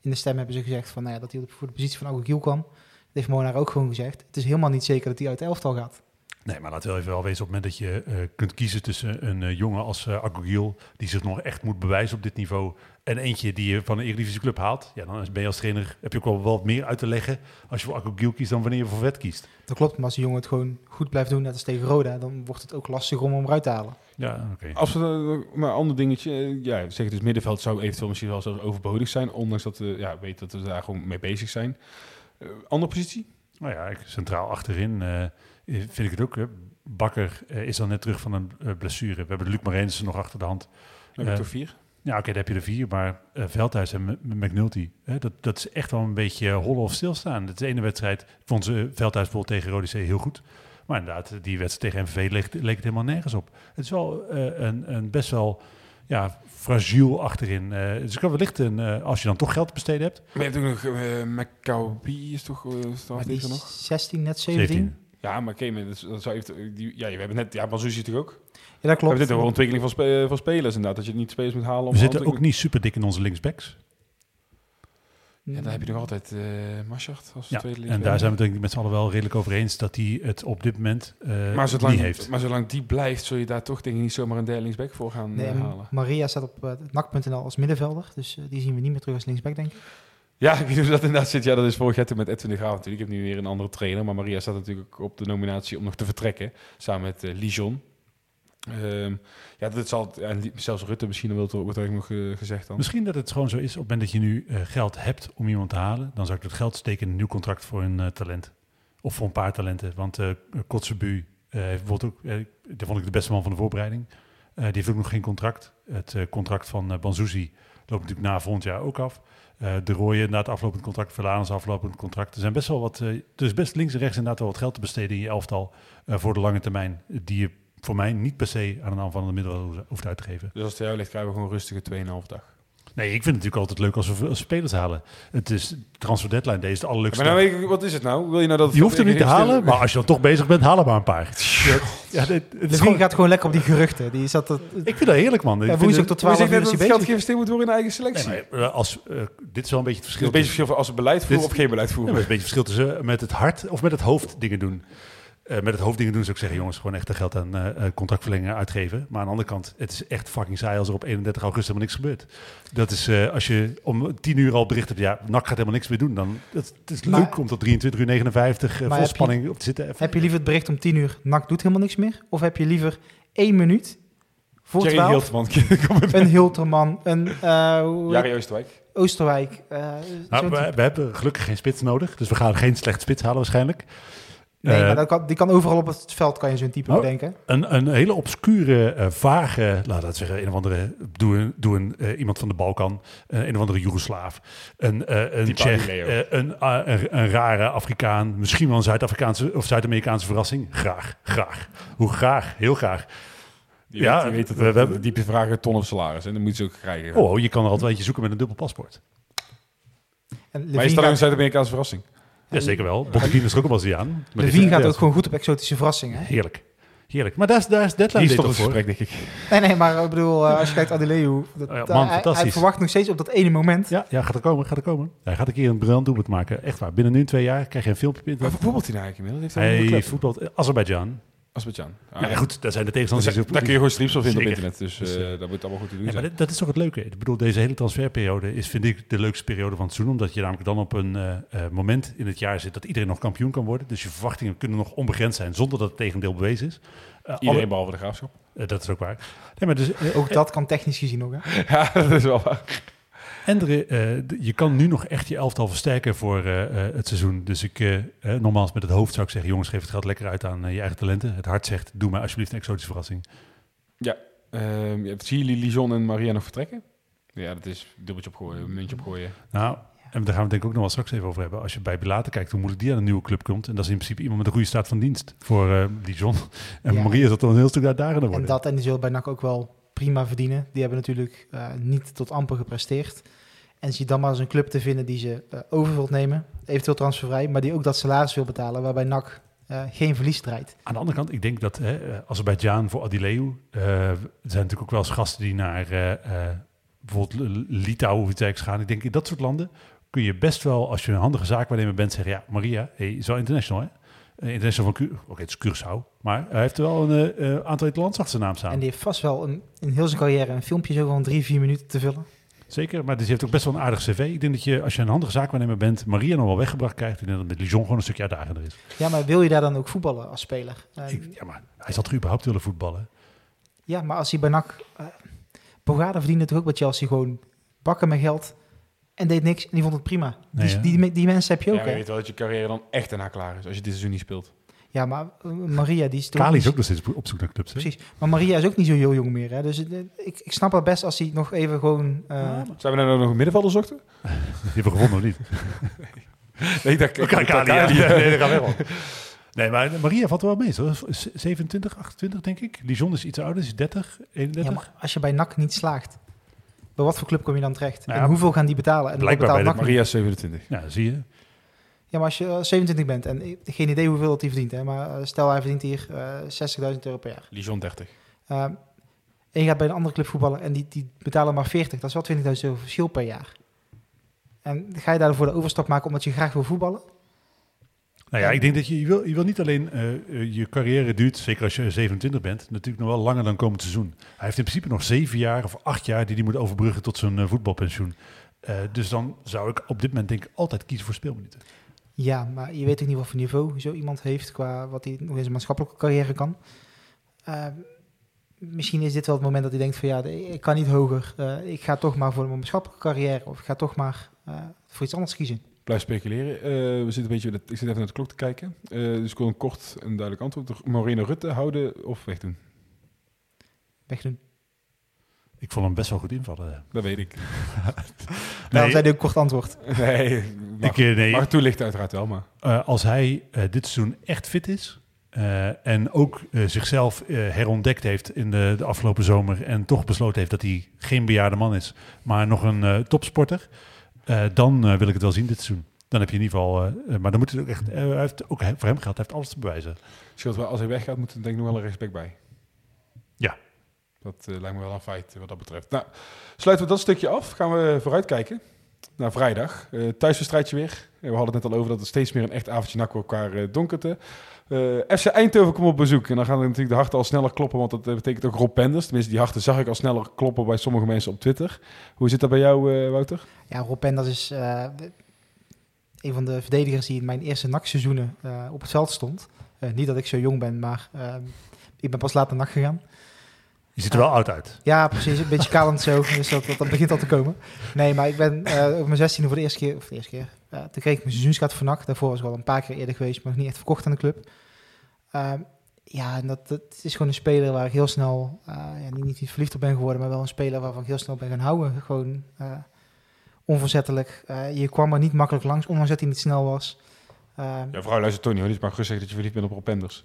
in de stem hebben ze gezegd van, nou ja, dat hij voor de positie van Agogiel kwam. Dat heeft Molenaar ook gewoon gezegd. Het is helemaal niet zeker dat hij uit de elftal gaat. Nee, maar laten we even wel wezen op het moment dat je eh, kunt kiezen tussen een eh, jongen als uh, Agogil, die zich nog echt moet bewijzen op dit niveau, en eentje die je van een Eredivisie club haalt. Ja, dan ben je als trainer, heb je ook wel wat meer uit te leggen als je voor Agogil kiest dan wanneer je voor Vet kiest. Dat klopt, maar als die jongen het gewoon goed blijft doen, net als tegen Roda, dan wordt het ook lastig om hem eruit te halen. Ja, oké. Als we uh, maar een ander dingetje, uh, ja, zeg dus middenveld zou eventueel misschien wel zelfs overbodig zijn, ondanks dat we ja, weten dat we daar gewoon mee bezig zijn. Uh, andere positie? Nou ja, ik, centraal achterin vind ik het ook. Hè. Bakker is dan net terug van een blessure. We hebben de Luc Marijnissen nog achter de hand. Dan heb je toch vier? Ja, oké, okay, dan heb je er vier. Maar uh, Veldhuis en McNulty, hè, dat, dat is echt wel een beetje hollen of stilstaan. Dat is de ene wedstrijd, vond ze Veldhuis bijvoorbeeld tegen Rode C heel goed. Maar inderdaad, die wedstrijd tegen MVV leek, leek het helemaal nergens op. Het is wel uh, een, een best wel ja, fragiel achterin. Uh, dus ik kan wellicht, een, uh, als je dan toch geld te besteden hebt. Maar je hebt ook nog uh, McCowby is toch uh, die nog? 16, net 17. 17. Ja, maar okay, dat, dat zou even, die, ja, we hebben net, ja, Banzuzi toch ook? Ja, dat klopt. We hebben dit een ontwikkeling van, spe, van spelers inderdaad, dat je niet spelers moet halen. Om we zitten ook niet super dik in onze linksbacks. Ja, dan heb je nog altijd uh, Maschart als ja, tweede En daar zijn we het met z'n allen wel redelijk over eens dat hij het op dit moment uh, maar zolang, niet heeft. Maar zolang die blijft, zul je daar toch denk ik niet zomaar een derde linksback voor gaan nee, uh, halen. Maria staat op uh, nak.nl als middenvelder, dus die zien we niet meer terug als linksback, denk ik. Ja, ik hoe dat inderdaad zit. Ja, dat is vorig jaar toen met Edwin de Graaf natuurlijk. Ik heb nu weer een andere trainer, maar Maria staat natuurlijk op de nominatie om nog te vertrekken, samen met Lijon. Um, ja, dat zal, zelfs Rutte misschien wil wordt er nog uh, gezegd dan. Misschien dat het gewoon zo is, op het moment dat je nu uh, geld hebt om iemand te halen, dan zou ik dat geld steken in een nieuw contract voor een uh, talent. Of voor een paar talenten. Want uh, Kotzebu ook, daar vond ik de beste man van de voorbereiding. die heeft ook nog geen contract. Het contract van Banzuzi loopt natuurlijk na volgend jaar ook af. De Rooie na het aflopend contract, Verlanens aflopend contract. Er zijn best wel wat, er is best links en rechts inderdaad wel wat geld te besteden in je elftal voor de lange termijn. Die je voor mij niet per se aan een aanvallende middel hoeft uit te geven. Dus als het jou ligt, krijgen we gewoon rustige 2,5 dag. Nee, ik vind het natuurlijk altijd leuk als we als spelers halen. Het is transfer deadline, deze is de allerleukste. Maar nou, wat is het nou? Wil je nou dat je hoeft hem niet te halen, maar als je dan toch bezig bent, haal er maar een paar. ja, dit, het is gewoon... gaat gewoon lekker op die geruchten. Die zat dat, ik vind dat heerlijk, man. Ja, woensdag tot 12 uur is hij geld geïnvesteerd moet worden in eigen selectie. Nee, maar als, uh, dit is wel een beetje het verschil. Het is een beetje verschil van als we beleid voeren of geen beleid voeren. Ja, een beetje verschil tussen met het hart of met het hoofd dingen doen. Uh, met het hoofddingen doen zou ik zeggen, jongens, gewoon echt de geld aan uh, contractverlengingen uitgeven. Maar aan de andere kant, het is echt fucking saai als er op 31 augustus helemaal niks gebeurt. Dat is uh, als je om 10 uur al bericht hebt, ja, NAC gaat helemaal niks meer doen. Dan het, het is maar, leuk om tot 23 uur 59 vol spanning op te zitten. Even. Heb je liever het bericht om 10 uur, NAC doet helemaal niks meer? Of heb je liever één minuut voor Jerry 12, Hilterman. een Hilterman, een... Jari Oosterwijk. Oosterwijk. nou, we, we hebben gelukkig geen spits nodig, dus we gaan geen slecht spits halen waarschijnlijk. Nee, uh, maar dat kan, die kan overal op het veld, kan je zo'n type oh, bedenken. Een, een hele obscure, uh, vage, laat dat zeggen, een of andere, doe een, doe een uh, iemand van de Balkan, een of andere Joegoslaaf, een, een Tsjech, een, een, een, rare Afrikaan, misschien wel een Zuid-Afrikaanse of Zuid-Amerikaanse verrassing. Graag, graag. Hoe graag, heel graag. Je ja, weet, je weet het, we, we hebben diepe vragen ton of salaris en dan moet je ze ook krijgen. Oh, je kan er altijd eentje zoeken met een dubbel paspoort. En maar is dat een Zuid-Amerikaanse verrassing? Ja, zeker wel. Botteguin is ook een Braziliaan. Levine gaat ook gewoon goed op exotische verrassingen. Heerlijk. Heerlijk. Maar daar is, daar is deadline Die toch voor. Gesprek, denk ik. Nee, nee, maar ik bedoel, uh, als je kijkt Adeleu, dat, oh ja, man, hij, hij, verwacht nog steeds op dat ene moment. Ja, ja gaat er komen, gaat er komen. Hij gaat een keer een briljant doelpunt maken. Echt waar. Binnen nu twee jaar krijg je een filmpje. Wat voetbalt hij nou eigenlijk inmiddels? Hij, hij voetbalt Azerbeidzjan. Azerbeidzjan. Ah, ja, ja, goed, daar zijn de tegenstanders. Dus, daar kun je gewoon streams op vinden op internet. Dus, dus uh, dat moet allemaal goed te doen ja, zijn. Maar dat is toch het leuke. Ik bedoel, deze hele transferperiode is, vind ik, de leukste periode van het seizoen. Omdat je namelijk dan op een uh, uh, moment in het jaar zit dat iedereen nog kampioen kan worden. Dus je verwachtingen kunnen nog onbegrensd zijn zonder dat het tegendeel bewezen is. iedereen alle, behalve de graafschap. dat is ook waar. Nee, maar dus, ook dat kan technisch gezien nog, hè? ja, dat is wel waar. En er, uh, je kan nu nog echt je elftal versterken voor uh, uh, het seizoen. Dus ik, nogmaals met het hoofd zou ik zeggen... jongens, geef het geld lekker uit aan je eigen talenten. Het hart zegt, doe maar alsjeblieft een exotische verrassing. Ja, uh, zie jullie Lijon en Maria nog vertrekken? Ja, dat is dubbeltje opgooien, een muntje opgooien. Nou, en daar gaan we denk ik ook nog wel straks even over hebben. Als je bij Bilater kijkt hoe moeilijk die aan een nieuwe club komt. En dat is in principe iemand met een goede staat van dienst voor uh, Lijon. En ja. Maria zal toch een heel stuk uitdagender worden. En dat en die zullen bij NAC ook wel prima verdienen. Die hebben natuurlijk uh, niet tot amper gepresteerd. En zie dan maar eens een club te vinden die ze uh, over wilt nemen, eventueel transfervrij, maar die ook dat salaris wil betalen, waarbij NAC uh, geen verlies strijdt. Aan de andere kant, ik denk dat hè, Azerbeidzjan voor Adileu, er zijn natuurlijk ook wel eens gasten die naar bijvoorbeeld Litouwen of iets gaan. Ik denk in dat soort landen kun je best wel, als je een handige zaakwaarnemer bent, zeggen, ja, Maria, hey, wel international hè? Uh, international van Curaçao. Oké, het is Curaçao. Maar hij heeft wel een uh, aantal land achter zijn naam staan. En die heeft vast wel een, in heel zijn carrière een filmpje zo van drie, vier minuten te vullen. Zeker, maar die heeft ook best wel een aardig cv. Ik denk dat je, als je een handige zaakwaarnemer bent, Maria nog wel weggebracht krijgt. Denk dat met Lijon gewoon een stukje uitdagender is. Ja, maar wil je daar dan ook voetballen als speler? Ik, ja, maar hij zal toch überhaupt willen voetballen? Ja, maar als hij bij NAC... Uh, Bogada verdiende toch ook bij Chelsea gewoon bakken met geld en deed niks en die vond het prima. die, die, die, mensen heb je ook, ja, je weet wel dat je carrière dan echt erna klaar is als je dit seizoen niet speelt. Ja, maar uh, Maria die is toch... Kali is ook nog steeds op zoek naar clubs. Precies. Maar Maria is ook niet zo heel jong meer. Hè? Dus uh, ik, ik snap het best als hij nog even gewoon... Uh... Ja, Zijn we nou nog een middenvelder zochten? die hebben we gevonden of niet? nee, dat kan Kali. Nee, dat gaat wel. Nee, maar Maria valt wel mee. Zo. 27, 28 denk ik. Lijon is iets ouder, is 30, 31. Ja, maar als je bij NAC niet slaagt, bij wat voor club kom je dan terecht? Nou, en hoeveel gaan die betalen? En blijkbaar bij de Maria 27. Ja, zie je. Ja, maar als je 27 bent en geen idee hoeveel dat hij verdient, hè, maar eh, stel hij verdient hier uh, eh, 60.000 euro per jaar. Lijon 30. Uh, en je gaat bij een andere club voetballen en die, die betalen maar 40, dat is wel 20.000 euro verschil per jaar. En ga je daarvoor de overstap maken omdat je graag wil voetballen? Nou ja, ik denk dat je, je, wil, je wil niet alleen uh, je carrière duurt, zeker als je 27 bent, natuurlijk nog wel langer dan komend seizoen. Hij heeft in principe nog zeven jaar of acht jaar die hij moet overbruggen tot zijn uh, voetbalpensioen. Uh, dus dan zou ik op dit moment denk ik altijd kiezen voor speelminuten. Ja, maar je weet ook niet wat voor niveau zo iemand heeft qua wat hij nog in zijn maatschappelijke carrière kan. misschien is dit wel het moment dat hij denkt van ja, ik kan niet hoger. ik ga toch maar voor mijn maatschappelijke carrière of ik ga toch maar voor iets anders kiezen blijf speculeren. Uh, we zitten een beetje, ik zit even naar de klok te kijken. Uh, dus ik wil een kort en duidelijk antwoord. Moreno Rutte houden of wegdoen? Wegdoen. Ik vond hem best wel goed invallen. Dat weet ik. nou, zei hij ook kort antwoord. Nee, mag, ik, nee. mag toelichten uiteraard wel, maar... Uh, als hij dit seizoen echt fit is... en ook zichzelf herontdekt heeft in de, de, afgelopen zomer... en toch besloten heeft dat hij geen bejaarde man is... maar nog een topsporter... Uh, dan uh, wil ik het wel zien dit seizoen. Dan heb je in ieder geval, uh, maar dan moet het ook echt, hij heeft ook voor hem geld, hij heeft alles te bewijzen. Scheelt wel, als hij weggaat, moet er denk ik nog wel een respect bij. Ja. Dat lijkt me wel een feit wat dat betreft. Nou, sluiten we dat stukje af. Gaan we vooruitkijken naar vrijdag. thuiswedstrijdje weer. we hadden het net al over dat het steeds meer een echt avondje nak elkaar donkerte. Uh, FC Eindhoven komt op bezoek. En dan gaan natuurlijk de harten al sneller kloppen, want dat betekent ook Rob Penders. Tenminste, die harten zag ik al sneller kloppen bij sommige mensen op Twitter. Hoe zit dat bij jou, uh, Wouter? Ja, Rob Penders is uh, een van de verdedigers die in mijn eerste nachtseizoenen op het veld stond. niet dat ik zo jong ben, maar ik ben pas laat naar gegaan. Je ziet er wel oud uit. Ja, precies. Een beetje kalend zo. Dus dat, dat, begint al te komen. Nee, maar ik ben op mijn 16e voor de eerste keer, of de eerste keer, uh, toen kreeg ik mijn seizoenskaart van NAC. Daarvoor was ik al een paar keer eerder geweest, maar nog niet echt verkocht aan de club. Uh, ja, dat, dat is gewoon een speler waar ik heel snel, uh, ja, niet, niet verliefd op ben geworden, maar wel een speler waarvan ik heel snel ben gaan houden. Gewoon uh, onverzettelijk. je kwam er niet makkelijk langs, ondanks dat hij niet snel was. ja, vrouw luistert toch niet hoor. Niet maar gerust zeggen dat je verliefd bent op Propenders.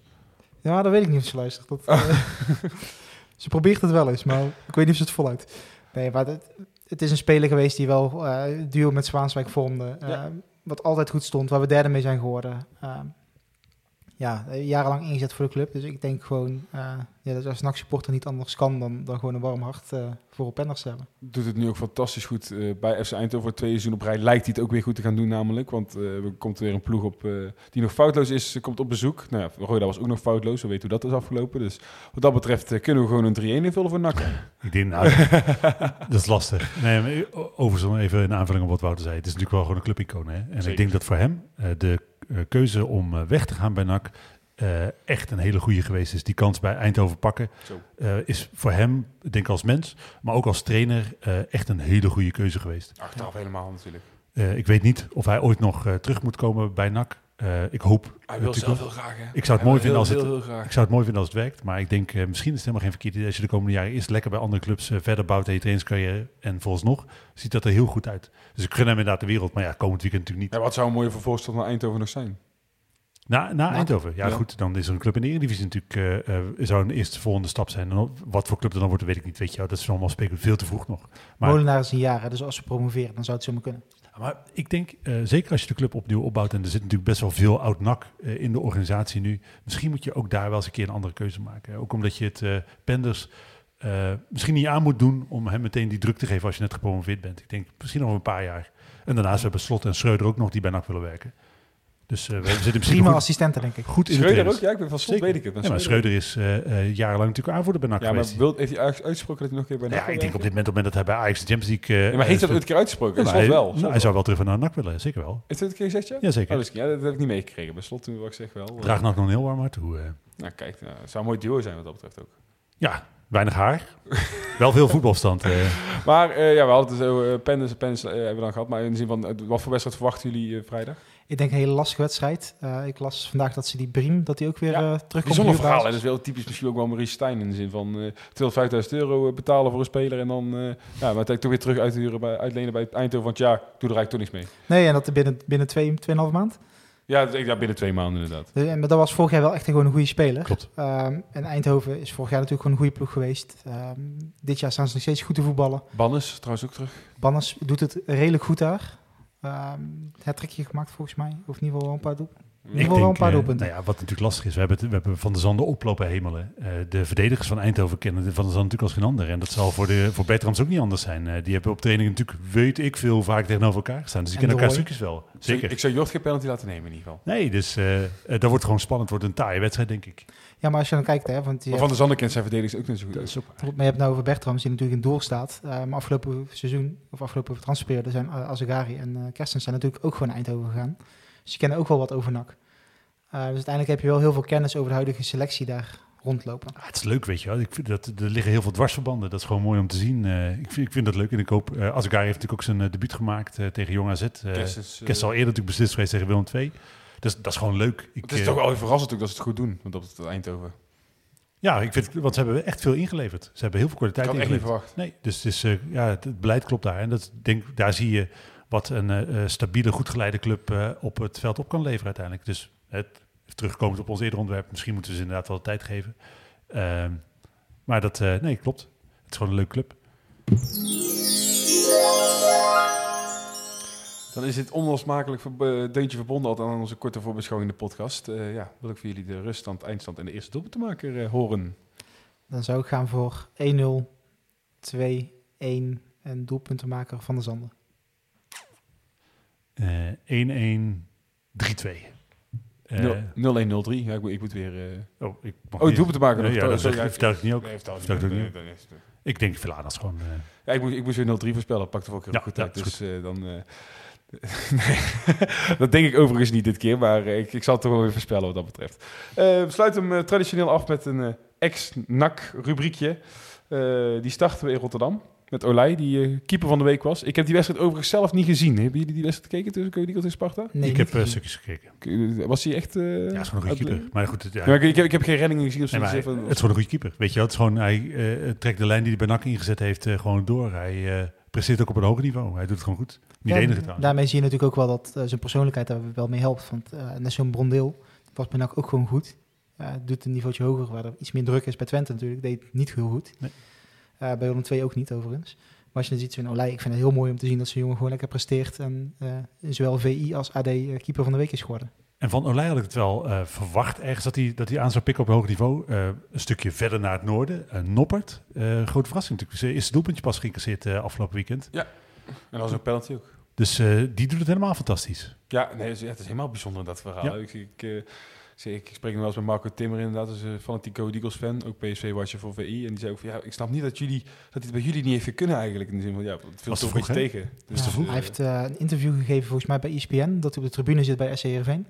Ja, dat weet ik niet of ze luistert. Dat, ze probeert het wel eens, maar ik weet niet of ze het voluit. Nee, maar het, het is een speler geweest die wel uh, duo met Zwaanswijk vormde. Uh, Wat altijd goed stond, waar we derde mee zijn geworden. Uh, ja, jarenlang ingezet voor de club. Dus ik denk gewoon uh, ja, dat als een supporter niet anders kan dan, dan gewoon een warm hart uh, voor op Penders hebben. Doet het nu ook fantastisch goed uh, bij FC Eindhoven. Voor twee seizoenen op rij lijkt hij het ook weer goed te gaan doen namelijk. Want er komt weer een ploeg op die nog foutloos is, komt op bezoek. Nou ja, Roda was ook nog foutloos, we weten hoe dat is afgelopen. Dus wat dat betreft kunnen we gewoon een 3-1 invullen voor NAC. Ik denk, nou, dat is lastig. Nee, overigens even een aanvulling op wat Wouter zei. Het is natuurlijk wel gewoon een clubicoon. Hè? En Zeker. ik denk dat voor hem de keuze om uh, weg te gaan bij NAC uh, echt een hele goede geweest is. Die kans bij Eindhoven pakken is voor hem, denk ik als mens, maar ook als trainer, echt een hele goede keuze geweest. Achteraf helemaal natuurlijk. ik weet niet of hij ooit nog terug moet komen bij NAC. Ik hoop. Hij wil zelf heel graag. Hè? Ik zou het mooi vinden als het. ik zou het mooi vinden als het werkt. Maar ik denk misschien is het helemaal geen verkeerd idee als je de komende jaren eerst lekker bij andere clubs verder bouwt in je trainingscarrière. En nog ziet dat er heel goed uit. Dus ik gun hem inderdaad de wereld. Maar ja, komend weekend natuurlijk niet. Ja, wat zou een mooie vervolgstap naar Eindhoven nog zijn? Na, na Eindhoven. Ja, goed. Dan is er een club in de Eredivisie natuurlijk. Uh, uh, zou een eerste volgende stap zijn. En wat voor club er dan wordt, weet ik niet. Weet je, dat is allemaal spelen veel te vroeg nog. Maar, Molenaar is een jaar, dus als ze promoveren, dan zou het zomaar kunnen. Maar ik denk, uh, zeker als je de club opnieuw opbouwt... en er zit natuurlijk best wel veel oud-nak in de organisatie nu... misschien moet je ook daar wel eens een keer een andere keuze maken. Ook omdat je het Penders misschien niet aan moet doen... om hem meteen die druk te geven als je net gepromoveerd bent. Ik denk misschien nog een paar jaar. En daarnaast hebben Slot en Schreuder ook nog die bij NAC willen werken. Dus eh, we zitten principe Prima goed, assistenten, denk ik. goed in de Schreuder ook? Ja, ik ben van slot, Zeker. weet ik het. Ja, maar Schreuder is eh, eh, jarenlang natuurlijk aanvoerder bij NAC Ja, maar geweest. wil, heeft hij uit- uitgesproken dat hij nog een keer bij NAC ja, ik denk op dit moment, op het moment dat hij bij Ajax de Champions League... Ja, maar heeft hij dat ooit een keer uitgesproken? ja, wel. nou, hij zou wel terug naar NAC willen, zeker wel. Heeft hij het een keer gezegd, ja? Jazeker. Oh, dus, ja, dat heb ik niet meegekregen. Bij slot toen wat ik zeg wel. Draag NAC nog een heel warm hart toe. eh. Nou, kijk, nou, het zou een mooi duo zijn wat dat betreft ook. ja, weinig haar. wel veel voetbalstand. eh. Maar eh, ja, we hadden het zo, uh, Penders, Penders eh, hebben we dan gehad. Maar in de zin van, wat voor wedstrijd verwachten jullie vrijdag? Ik denk een hele lastige wedstrijd. Eh, ik las vandaag dat ze die Briem, dat hij ook weer Ja, eh terugkomt. Bijzonder verhaal. hè. Dat is wel typisch misschien ook wel Maurice Stijn. In de zin van eh 250.000 euro betalen voor een speler. En dan eh, ja, maar toch weer terug uithuren bij, uitlenen bij Eindhoven. Want ja, doe er eigenlijk toch niks mee. Nee, en dat binnen, binnen twee, tweeënhalve maand. Ja, ja, binnen twee maanden inderdaad. Dus, en- maar dat was vorig jaar wel echt gewoon een goede speler. Klopt. Ehm, en Eindhoven is vorig jaar natuurlijk gewoon een goede ploeg geweest. Ehm, dit jaar staan ze nog steeds goed te voetballen. Bannes trouwens ook terug. Bannes doet het redelijk goed daar. Ehm het trekje gemaakt volgens mij. Of in ieder geval wel een paar doel. Ik geval wel een paar eh, doelpunten. nou ja, wat natuurlijk lastig is, we hebben, het- we hebben Van de Zanden oplopen hemelen. Eh, de verdedigers van Eindhoven kennen Van de Zanden natuurlijk als geen ander. En dat zal voor, de, voor Bertrams ook niet anders zijn. Eh, die hebben op training natuurlijk, weet ik veel, vaak tegenover elkaar gestaan. Dus die En kennen elkaar stukjes wel. Zeker. Ik zou Jort geen penalty laten nemen in ieder geval. Nee, dus eh eh, dat wordt gewoon spannend. Het wordt een taaie wedstrijd, denk ik. Ja, maar als je dan kijkt, hè, want je, Maar Van de Zanden kent zijn verdedigers ook niet zo goed. Dat is ook waar. maar je hebt nou over Bertrams, die natuurlijk in doel staat. Eh, maar afgelopen seizoen, of afgelopen transferperiode, zijn uh, Azegari en eh Kerstens zijn natuurlijk ook gewoon naar Eindhoven gegaan. Dus die kennen ook wel wat over NAC. Eh, dus uiteindelijk heb je wel heel veel kennis over de huidige selectie daar rondlopen. Ah, het is leuk, weet je wel. Ik vind dat, er liggen heel veel dwarsverbanden. Dat is gewoon mooi om te zien. Eh, ik, vind, ik vind dat leuk. En ik hoop... eh Azegari heeft natuurlijk ook zijn eh, debuut gemaakt eh, tegen Jong AZ. Eh Kerstens, eh, Kerst al eerder natuurlijk beslist geweest tegen Willem II. Dus dat is gewoon leuk. Ik, Het is eh, toch wel verrassend dat ze het goed doen. Want op het Eindhoven. Ja, ik vind, want ze hebben echt veel ingeleverd. Ze hebben heel veel Ik kwaliteit had echt niet ingeleverd. verwacht. Nee, dus het, is, eh, ja, het, het beleid klopt daar. En dat, denk, daar zie je wat een eh, stabiele, goed geleide club op het veld op kan leveren uiteindelijk. Dus het, terugkomend op ons eerder onderwerp, misschien moeten we ze inderdaad wel tijd geven. Ehm, maar dat, nee, klopt. Het is gewoon een leuke club. Dan is dit onlosmakelijk eh, deuntje verbonden altijd aan onze korte voorbeschouwing in de podcast. Eh, ja, wil ik voor jullie de ruststand, eindstand en de eerste doelpuntenmaker eh, horen. Dan zou ik gaan voor 1-0, 2-1 en doelpuntenmaker van de Zanden. Eh 1-1, 3-2. Eh, 0-1-0-3. Ja, ik, moet- ik moet weer... eh oh, ik mag Oh, niet- doelpuntenmaker. Nee, nog. ja, dat vertel ik niet ook. Nee, vertel ik Vertel ik ook niet. Nee. Ik denk Velanas gewoon... eh, Ja, ik moest, ik moest weer 0-3 voorspellen. Pakte ook heel Ja, goed uit. Dus eh, dan... nee, dat denk ik overigens niet dit keer. Maar eh, ik, ik zal het toch wel weer voorspellen wat dat betreft. Eh, we sluiten hem eh, traditioneel af met een ex-NAC rubriekje. Eh, die starten we in Rotterdam. Met Olij, die keeper van de week was. Ik heb die wedstrijd overigens zelf niet gezien. Hebben jullie die wedstrijd gekeken tussen Eagles en Sparta? Nee, ik heb stukjes gekeken. Was hij echt... eh, Ja, is gewoon een goede keeper. Maar goed, het, ja, Ja, maar ik, ik, heb, ik heb geen reddingen gezien of zo. Nee, maar het is gewoon een goede keeper. Weet je wel, het is gewoon, hij eh, trekt de lijn die hij bij NAC ingezet heeft eh, gewoon door. Hij eh, presteert ook op een hoger niveau. Hij doet het gewoon goed. Niet de Ja, enige trouwens. Daarmee zie je natuurlijk ook wel dat eh, zijn persoonlijkheid daar wel mee helpt. Want eh net zo'n Brondeel was bij NAC ook gewoon goed. Eh, doet een niveautje hoger, waar er iets meer druk is bij Twente natuurlijk. Deed het niet heel goed. Nee. Bij Willem II ook niet overigens. Maar als je dan ziet zo'n Olij, ik vind het heel mooi om te zien dat zo'n jongen gewoon lekker presteert. En zowel VI als AD keeper van de week is geworden. En van Olij had ik het wel eh, verwacht ergens dat hij, dat hij aan zou pikken op een hoog niveau. Eh, een stukje verder naar het noorden. Eh, Noppert. Eh, grote verrassing natuurlijk. Zijn eerste doelpuntje pas geïncasseerd afgelopen weekend. En dat was ook penalty ook. Dus eh, die doet het helemaal fantastisch. Ja, nee, het is, ja, het is helemaal bijzonder dat verhaal. Ja. Ik, ik, eh, zeg, ik spreek nog wel eens met Marco Timmer inderdaad, dus een fanatieke Eagles fan, ook PSV-watcher voor VI. En die zei ook van, ja, ik snap niet dat jullie, dat dit bij jullie niet heeft gekund eigenlijk. In de zin van, ja, het viel Was te toch een vroeg, beetje hè? tegen. Ja, Dus, hij eh, heeft eh, een interview gegeven volgens mij bij E ESPN, dat hij op de tribune zit bij SC Heerenveen.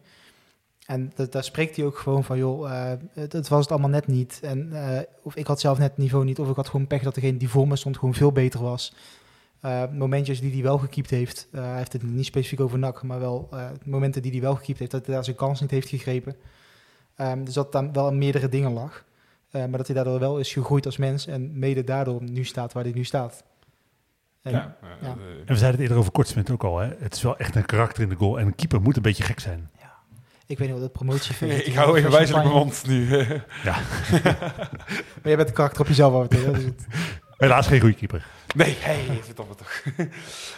En dat, daar spreekt hij ook gewoon van, joh, eh, het, het was het allemaal net niet. En, eh, of ik had zelf net het niveau niet, of ik had gewoon pech dat degene die voor me stond gewoon veel beter was. Eh, momentjes die hij wel gekiept heeft, eh, hij heeft het niet specifiek over NAC, maar wel eh, momenten die hij wel gekiept heeft, dat hij daar zijn kans niet heeft gegrepen. Ehm, dus dat dan wel aan meerdere dingen lag. Eh, maar dat hij daardoor wel is gegroeid als mens en mede daardoor nu staat waar hij nu staat. En, ja, ja. En we zeiden het eerder over Kortsmit ook al. Hè? Het is wel echt een karakter in de goal. En een keeper moet een beetje gek zijn. Ik weet niet wat het promotiefeest ik hou even wijzelijk mijn mond nu. Maar jij bent de karakter op jezelf af en toe, dus Helaas geen goede keeper. nee, hey, verdomme toch.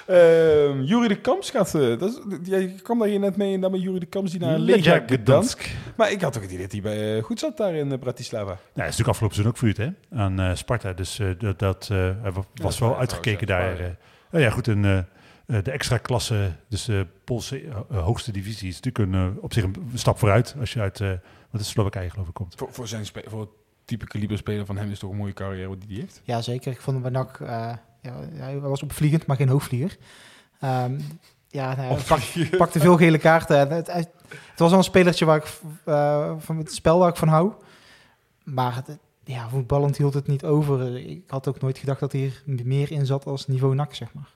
Ehm Jury de Kamps gaat, eh, dat is, jij kwam daar hier net mee en dan met Jury de Kamps die naar Legia Gdansk. Maar ik had toch het idee dat hij bij, eh, goed zat daar in eh, Bratislava. Nou, hij is natuurlijk afgelopen seizoen ook verhuurd hè? aan eh, Sparta. Dus eh, dat, dat, eh, was Ja, wel ja, uitgekeken daar. ja, eh. nou ja, goed. En, Eh, de extra klasse, dus de Poolse eh, hoogste divisie, is natuurlijk een, eh, op zich een stap vooruit als je uit, eh wat is Slowakije geloof ik, komt. Voor, voor, zijn voor het type kaliber speler van hem is het toch een mooie carrière die hij heeft. Ja, zeker. Ik vond hem bij NAC, eh, ja, hij was opvliegend, maar geen hoogvlieger. Ehm, ja, nou, hij pak- pakte veel gele kaarten. En Het, het, het was al een spelertje waar ik, eh, van het spel waar ik van hou. Maar het, ja, voetballend hield het niet over. Ik had ook nooit gedacht dat hij er meer in zat als niveau NAC, zeg maar.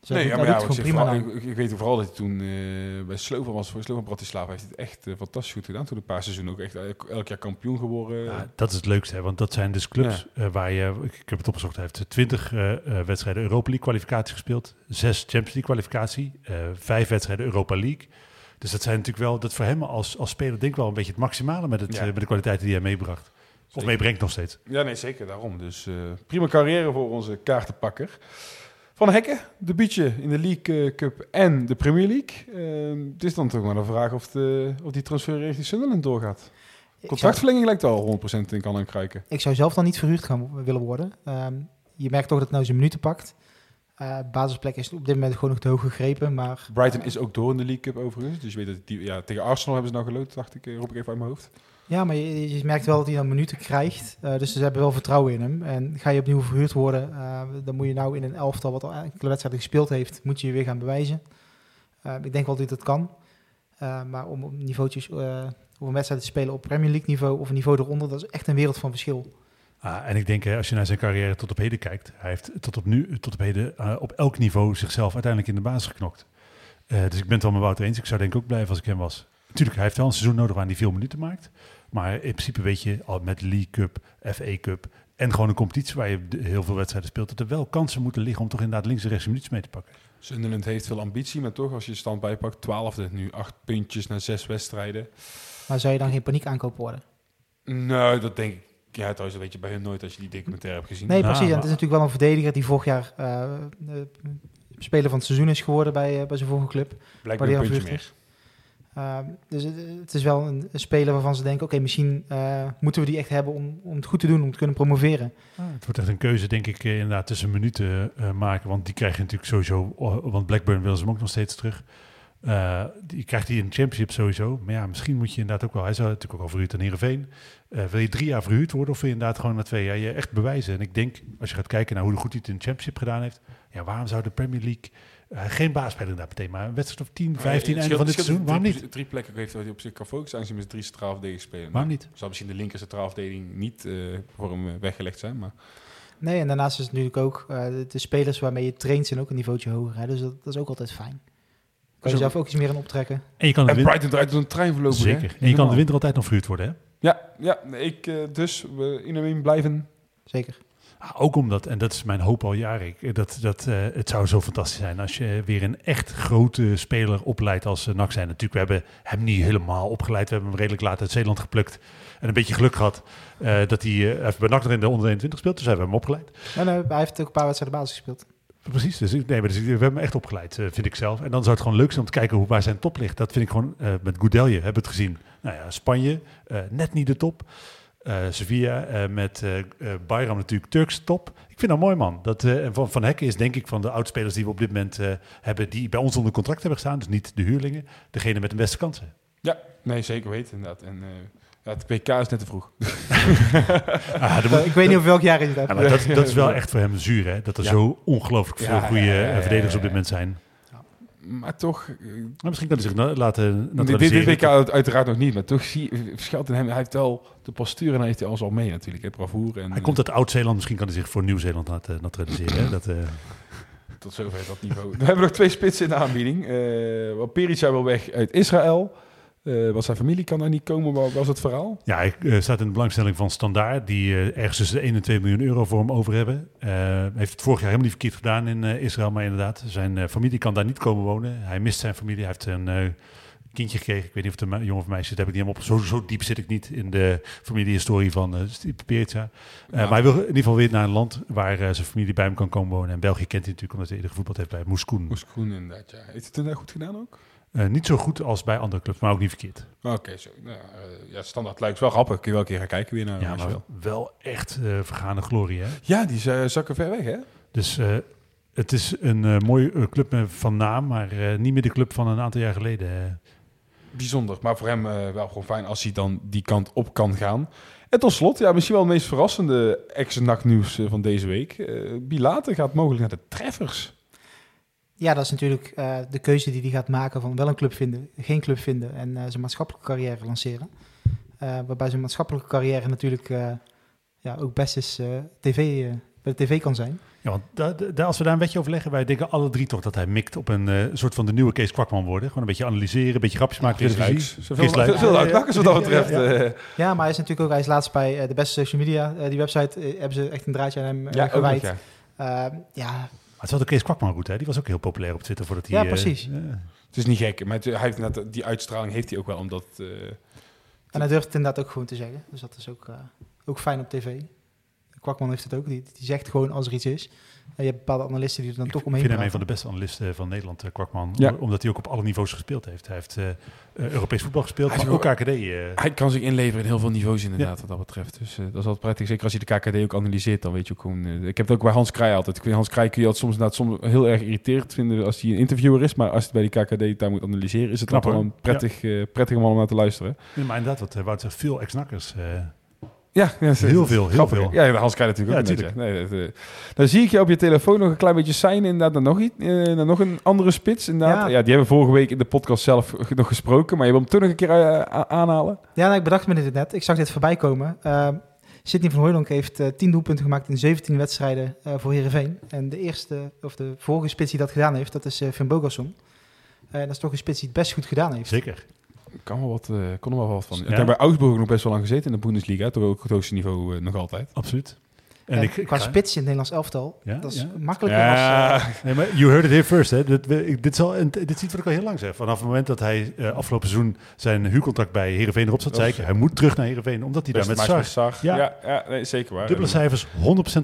Dus Nee, ja, maar ja, ik, vooral- prima. ik, ik weet vooral dat hij toen eh, bij Slovan was. Voor Slovan Bratislava heeft hij het echt eh, fantastisch goed gedaan. Toen een paar seizoenen ook echt elk, jaar kampioen geworden. Ja, dat is het leukste, hè, want dat zijn dus clubs eh, waar je, ik, ik heb het opgezocht, hij heeft 20 eh, eh, wedstrijden Europa League kwalificatie gespeeld, zes Champions League kwalificatie, eh, vijf wedstrijden Europa League. Dus dat zijn natuurlijk wel, dat voor hem als, als speler denk ik wel een beetje het maximale met, het, Ja. met de kwaliteiten die hij meebracht. Of Zeker. meebrengt nog steeds. Ja, nee, zeker daarom. Dus eh, prima carrière voor onze kaartenpakker. Van Hekken, debuutje in de League eh, Cup en de Premier League. Ehm, het is dan toch maar de vraag of, de, of die transfer richting Sunderland doorgaat. Contractverlenging lijkt al 100% in kan en kruiken. ik zou zelf dan niet verhuurd gaan willen worden. Ehm, je merkt toch dat het nou zijn minuten pakt. Eh, basisplek is op dit moment gewoon nog te hoog gegrepen, maar... Brighton is ook door in de League Cup overigens. Dus je weet dat die, ja, tegen Arsenal hebben ze nou geloot, dacht ik. eh, roep ik even uit mijn hoofd. Ja, maar je, merkt wel dat hij dan minuten krijgt. Eh, dus ze hebben wel vertrouwen in hem. En ga je opnieuw verhuurd worden, eh, dan moet je nou in een elftal wat al enkele wedstrijden gespeeld heeft, moet je je weer gaan bewijzen. Eh, ik denk wel dat dat kan. Maar om op niveautjes, op een wedstrijd te spelen op Premier League niveau of een niveau eronder, dat is echt een wereld van verschil. Ah, en ik denk, als je naar zijn carrière tot op heden kijkt, hij heeft tot op nu, tot op heden, op elk niveau zichzelf uiteindelijk in de basis geknokt. Dus ik ben het wel met Wouter eens. Ik zou denk ik ook blijven als ik hem was. Natuurlijk, hij heeft wel een seizoen nodig waarin hij veel minuten maakt. Maar in principe weet je, al met League Cup, FA Cup en gewoon een competitie waar je heel veel wedstrijden speelt, dat er wel kansen moeten liggen om toch inderdaad links en rechts een minuutjes mee te pakken. Sunderland heeft veel ambitie, maar toch als je stand bijpakt, twaalfde nu, acht puntjes na zes wedstrijden. Maar zou je dan geen paniek aankoop worden? Nou, dat denk ik. Ja, trouwens, dat weet je bij hem nooit als je die documentaire hebt gezien. Nee, precies. En het is natuurlijk wel een verdediger die vorig jaar eh, eh, speler van het seizoen is geworden bij, eh, bij zijn vorige club. Weer een puntje meer. Uh, dus het, is wel een, speler waarvan ze denken, oké, misschien uh, moeten we die echt hebben om, om het goed te doen, om te kunnen promoveren. Ah, het wordt echt een keuze, denk ik, eh, inderdaad tussen minuten uh, maken. Want die krijg je natuurlijk sowieso, oh, want Blackburn willen ze hem ook nog steeds terug. Die krijgt hij in de championship sowieso. Maar ja, misschien moet je inderdaad ook wel, hij zou natuurlijk ook al verhuurd aan Heerenveen. Uh, wil je drie jaar verhuurd worden of wil je inderdaad gewoon na twee jaar je echt bewijzen? En ik denk, als je gaat kijken naar hoe goed hij het in de championship gedaan heeft. Ja, waarom zou de Premier League uh, geen baasspeler inderdaad meteen, maar een wedstrijd of 10, 15 ja, einde van dit seizoen? Drie, waarom niet? Drie plekken heeft hij op zich kan focussen, aangezien met drie centraal verdedigers spelen. Waarom niet? Zou misschien de linker centraal verdediging niet uh, voor hem weggelegd zijn, maar... Nee, en daarnaast is het natuurlijk ook, uh, de spelers waarmee je traint zijn ook een niveautje hoger. Hè? Dus dat, dat is ook altijd fijn. Kan je zelf ook iets meer aan optrekken. En, je kan en Brighton draait door een trein verlopen. Zeker. Hè? En je kan de winter altijd nog verhuurd worden, hè? Ja, ja ik uh, dus we in hem blijven. Zeker. Ook omdat, en dat is mijn hoop al jaren, ik, dat, dat, uh, het zou zo fantastisch zijn als je weer een echt grote speler opleidt als uh, NAC zijn. Natuurlijk, we hebben hem niet helemaal opgeleid. We hebben hem redelijk laat uit Zeeland geplukt. En een beetje geluk gehad uh, dat hij even bij NAC in de onder 21 speelt. Dus hebben we hem opgeleid. Nee, nee, hij heeft ook een paar wedstrijden basis gespeeld. Precies, dus, nee, maar dus, we hebben hem echt opgeleid, vind ik zelf. En dan zou het gewoon leuk zijn om te kijken hoe, waar zijn top ligt. Dat vind ik gewoon, met Goudelje hebben we het gezien. Nou ja, Spanje, net niet de top. Uh, Sevilla uh, met uh, Bayram natuurlijk Turks top. Ik vind dat mooi man. Dat, van, van Hekken is denk ik van de oudspelers die we op dit moment hebben... die bij ons onder contract hebben gestaan. Dus niet de huurlingen. Degene met de beste kansen. Ja, nee, zeker weten inderdaad. En ja, het WK is net te vroeg. ah, moet, ik weet niet of welk jaar is dat. Ja, maar dat, dat is wel echt voor hem zuur hè. Dat er ja. zo ongelooflijk veel goede verdedigers op dit moment zijn. Maar toch... Maar misschien kan hij zich laten dit, dit WK uiteraard nog niet, maar toch zie verschilt in hem. Hij heeft wel de postuur en hij heeft hij alles al mee natuurlijk. Hè, bravoure en, hij komt uit Oud-Zeeland, misschien kan hij zich voor Nieuw-Zeeland laten naturaliseren. Hè? Dat, uh... Tot zover dat niveau. We hebben nog twee spitsen in de aanbieding. Uh, Perica wil weg uit Israël. Uh, was zijn familie kan daar niet komen, wat was het verhaal? Ja, hij uh, staat in de belangstelling van Standaard, die uh, ergens tussen de 1 en 2 miljoen euro voor hem over hebben. heeft het vorig jaar helemaal niet verkeerd gedaan in Israël, maar inderdaad, zijn familie kan daar niet komen wonen. Hij mist zijn familie, hij heeft een kindje gekregen. Ik weet niet of het een jongen of meisje is, dat heb ik niet helemaal op. Zo, zo diep zit ik niet in de familiehistorie van uh. Ja. Maar hij wil in ieder geval weer naar een land waar zijn familie bij hem kan komen wonen. En België kent hij natuurlijk omdat hij eerder gevoetbald heeft bij Moeskoen. Moeskoen inderdaad, ja. Heeft het inderdaad goed gedaan ook? Uh, niet zo goed als bij andere clubs, maar ook niet verkeerd. Oké, okay, zo. Nou, uh, ja, standaard lijkt wel grappig. Kun je wel een keer gaan kijken weer naar Ja, maar wel, echt uh, vergane glorie, hè? Ja, die zakken ver weg, hè? Dus Het is een eh, mooie eh, club van naam, maar eh, niet meer de club van een aantal jaar geleden. eh. Bijzonder, maar voor hem eh, wel gewoon fijn als hij dan die kant op kan gaan. En tot slot, ja, misschien wel het meest verrassende ex-nachtnieuws eh, van deze week. Eh Bilate gaat mogelijk naar de treffers. Ja, dat is natuurlijk eh, de keuze die hij gaat maken van wel een club vinden, geen club vinden en eh, zijn maatschappelijke carrière lanceren. Eh, waarbij zijn maatschappelijke carrière natuurlijk eh, ja, ook best eens eh, TV, eh, bij de tv kan zijn. Ja, want da- da- als we daar een beetje over leggen, wij denken alle drie toch dat hij mikt op een eh, soort van de nieuwe Kees Kwakman worden. Gewoon een beetje analyseren, een beetje grapjes maken. Rijks. veel uitlakkers wat dat Ja, betreft. ja, ja. eh. Ja, maar hij is natuurlijk ook, hij is laatst bij eh, de beste social media, die website, hebben ze echt een draadje aan hem ja, gewijd. ja. Maar het is wel de Kees Kwakman route, hè? die was ook heel populair op Twitter voordat hij... Ja, eh, precies. eh, Het is niet gek, maar het- hij heeft net, die uitstraling heeft hij ook wel, omdat... eh, en hij durft het inderdaad ook gewoon te zeggen. Dus dat is ook, ook fijn op tv. Kwakman heeft het ook, die, die zegt gewoon als er iets is. En je hebt bepaalde analisten die er dan ik toch vind omheen hem een van de beste analisten van Nederland, eh, Kwakman. Ja. Omdat hij ook op alle niveaus gespeeld heeft. Hij heeft eh, eh, Europees voetbal gespeeld, Hij maar ook KKD. eh, hij kan zich inleveren in heel veel niveaus inderdaad, wat dat betreft. Dus eh, dat is altijd prettig. Zeker als je de KKD ook analyseert, dan weet je ook gewoon... eh, ik heb het ook bij Hans Krij altijd. Ik vind Hans Krij kun je altijd soms, inderdaad, soms heel erg irriterend vinden als hij een interviewer is. Maar als het bij die KKD daar moet analyseren, is het Knap, hoor. een prettig, eh, prettig om allemaal naar te luisteren. nee, maar inderdaad, wat eh, Wout zegt, veel ex-nakkers. Ja, ja Heel veel, heel veel. Ja, Hans Krij natuurlijk ook Ja, een beetje. Nee, dat, eh, dan zie ik je op je telefoon nog een klein beetje zijn inderdaad naar nog, iets, eh, naar nog een andere spits inderdaad. Ja. Ja. die hebben we vorige week in de podcast zelf nog gesproken, maar je wil hem toch nog een keer eh, aanhalen? Ja, nou, ik bedacht me dit net. Ik zag dit voorbij komen. Uh, Sidney van Hooydonk heeft eh 10 doelpunten gemaakt in 17 wedstrijden eh, voor Heerenveen. En de eerste, of de vorige spits die dat gedaan heeft, dat is eh Finn Bogason. Eh, dat is toch een spits die het best goed gedaan heeft. Zeker. Kan wel wat, eh, kon er wel wat van. Ja. Ik heb bij Augsburg nog best wel lang gezeten in de Bundesliga, toch ook het hoogste niveau eh, nog altijd. Absoluut. En En ik, qua ik- spits in het Nederlands elftal, Ja, dat is ja. makkelijker als... eh, Nee, maar you heard it here first. Hè. Dit, ik- dit, is al, een- dit is iets wat ik al heel lang zeg. Vanaf het moment dat hij eh, afgelopen seizoen zijn huurcontract bij Heerenveen erop zat, zei ik, hij moet terug naar Heerenveen, omdat hij daar met Sar Sar. Ja. Ja, ja, nee, zeker waar. dubbele cijfers 100%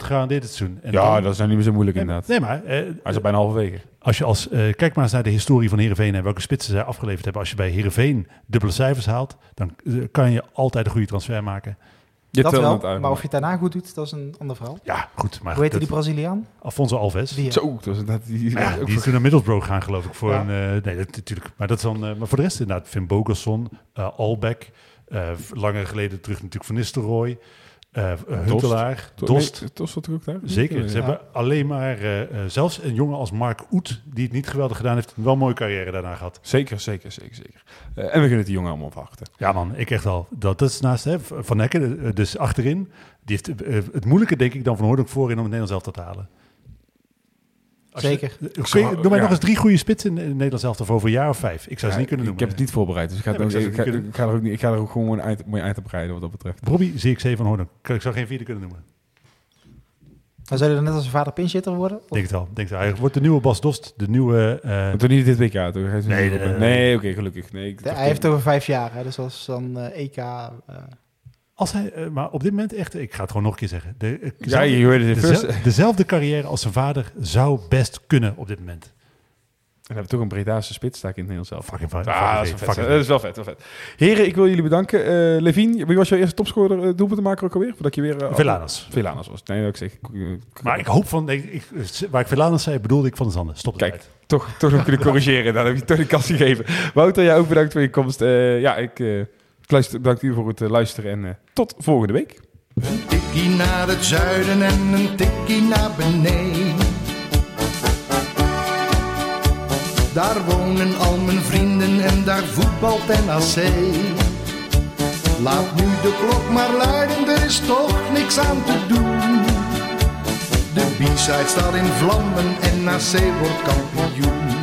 gegarandeerd dit seizoen. En ja, dan- dat is nou niet meer zo moeilijk inderdaad. Nee, maar Hij is al bijna halverwege. Als je als, eh, kijk maar eens naar de historie van Heerenveen en welke spitsen zij afgeleverd hebben. Als je bij Heerenveen dubbele cijfers haalt, dan eh, kan je altijd een goede transfer maken. Je dat wel, uit, maar of je het daarna goed doet, dat is een ander verhaal. Ja, goed. Maar Hoe heette dat- die Braziliaan? Alfonso Alves. Die, Zo, dat is inderdaad... Die, Ja, ook die is toen naar Middlesbrough gaan, geloof ik. Voor Ja. een, eh, nee, dat, natuurlijk. Maar, dat is dan, maar voor de rest inderdaad, Finn Bogelson, eh Albeck, eh, langer geleden terug natuurlijk Van Nistelrooy, eh eh, Huntelaar, Dost. Dost er ook daar? Zeker. Ze hebben alleen maar, eh, eh, zelfs een jongen als Mark Oet, die het niet geweldig gedaan heeft, wel een mooie carrière daarna gehad. Zeker, zeker, zeker, zeker. Eh, en we kunnen het die jongen allemaal verwachten. Ja man, ik echt al. Dat, dat is naast hè, Van Hekken, eh, dus achterin. Die heeft eh, het moeilijke denk ik dan van Hoornik voorin om het Nederlands elftal te halen. Als je- Zeker. Oké, noem mij Ja. nog eens drie goede spitsen in, Nederlands elftal voor over een jaar of vijf. Ik zou ze niet kunnen ik noemen. heb het niet voorbereid, dus ik ga, Nee, ik ik, ga, ik, ga er ook niet, ik ga er ook gewoon een eind, mooi eind op rijden wat dat betreft. Bobby zie ik C van. Ik zou geen vierde kunnen noemen. Dan zou je dan net als zijn vader pinchitter worden? Of- Denk het wel. Denk het wel. Hij wordt de nieuwe Bas Dost. De nieuwe... eh, Maar toch niet dit WK, toch? Hij is Nee, nee, nee. nee oké, gelukkig. Nee, ik hij heeft over vijf jaar, hè, dus als dan eh, EK... eh, als hij, eh, maar op dit moment echt... Ik ga het gewoon nog een keer zeggen. De, eh, Ja, je hoorde het dezelfde, first. dezelfde carrière als zijn vader zou best kunnen op dit moment. En hebben we toch een Bredaanse spits, sta ik in het Nederlands zelf. Fucking. Ah, dat is, wel vet, dat is wel vet, wel vet. Heren, ik wil jullie bedanken. Eh Levine, wie was jouw eerste topscorer uh, doelpuntenmaker ook alweer? Voordat je weer... Velanas. Velanas was. Nee, ik zeg... Maar ik hoop van... Ik, ik, waar ik Velanas zei, bedoelde ik van de Zanden. Stop Kijk. toch, toch nog kunnen corrigeren. Dan heb je toch de kans gegeven. Wouter, jij ook bedankt voor je komst. Ja, ik, ik dank u voor het eh, luisteren en eh, tot volgende week. Een tikkie naar het zuiden en een tikkie naar beneden. Daar wonen al mijn vrienden en daar voetbalt NAC. Laat nu de klok maar luiden, er is toch niks aan te doen. De B-side staat in vlammen en NAC wordt kampioen.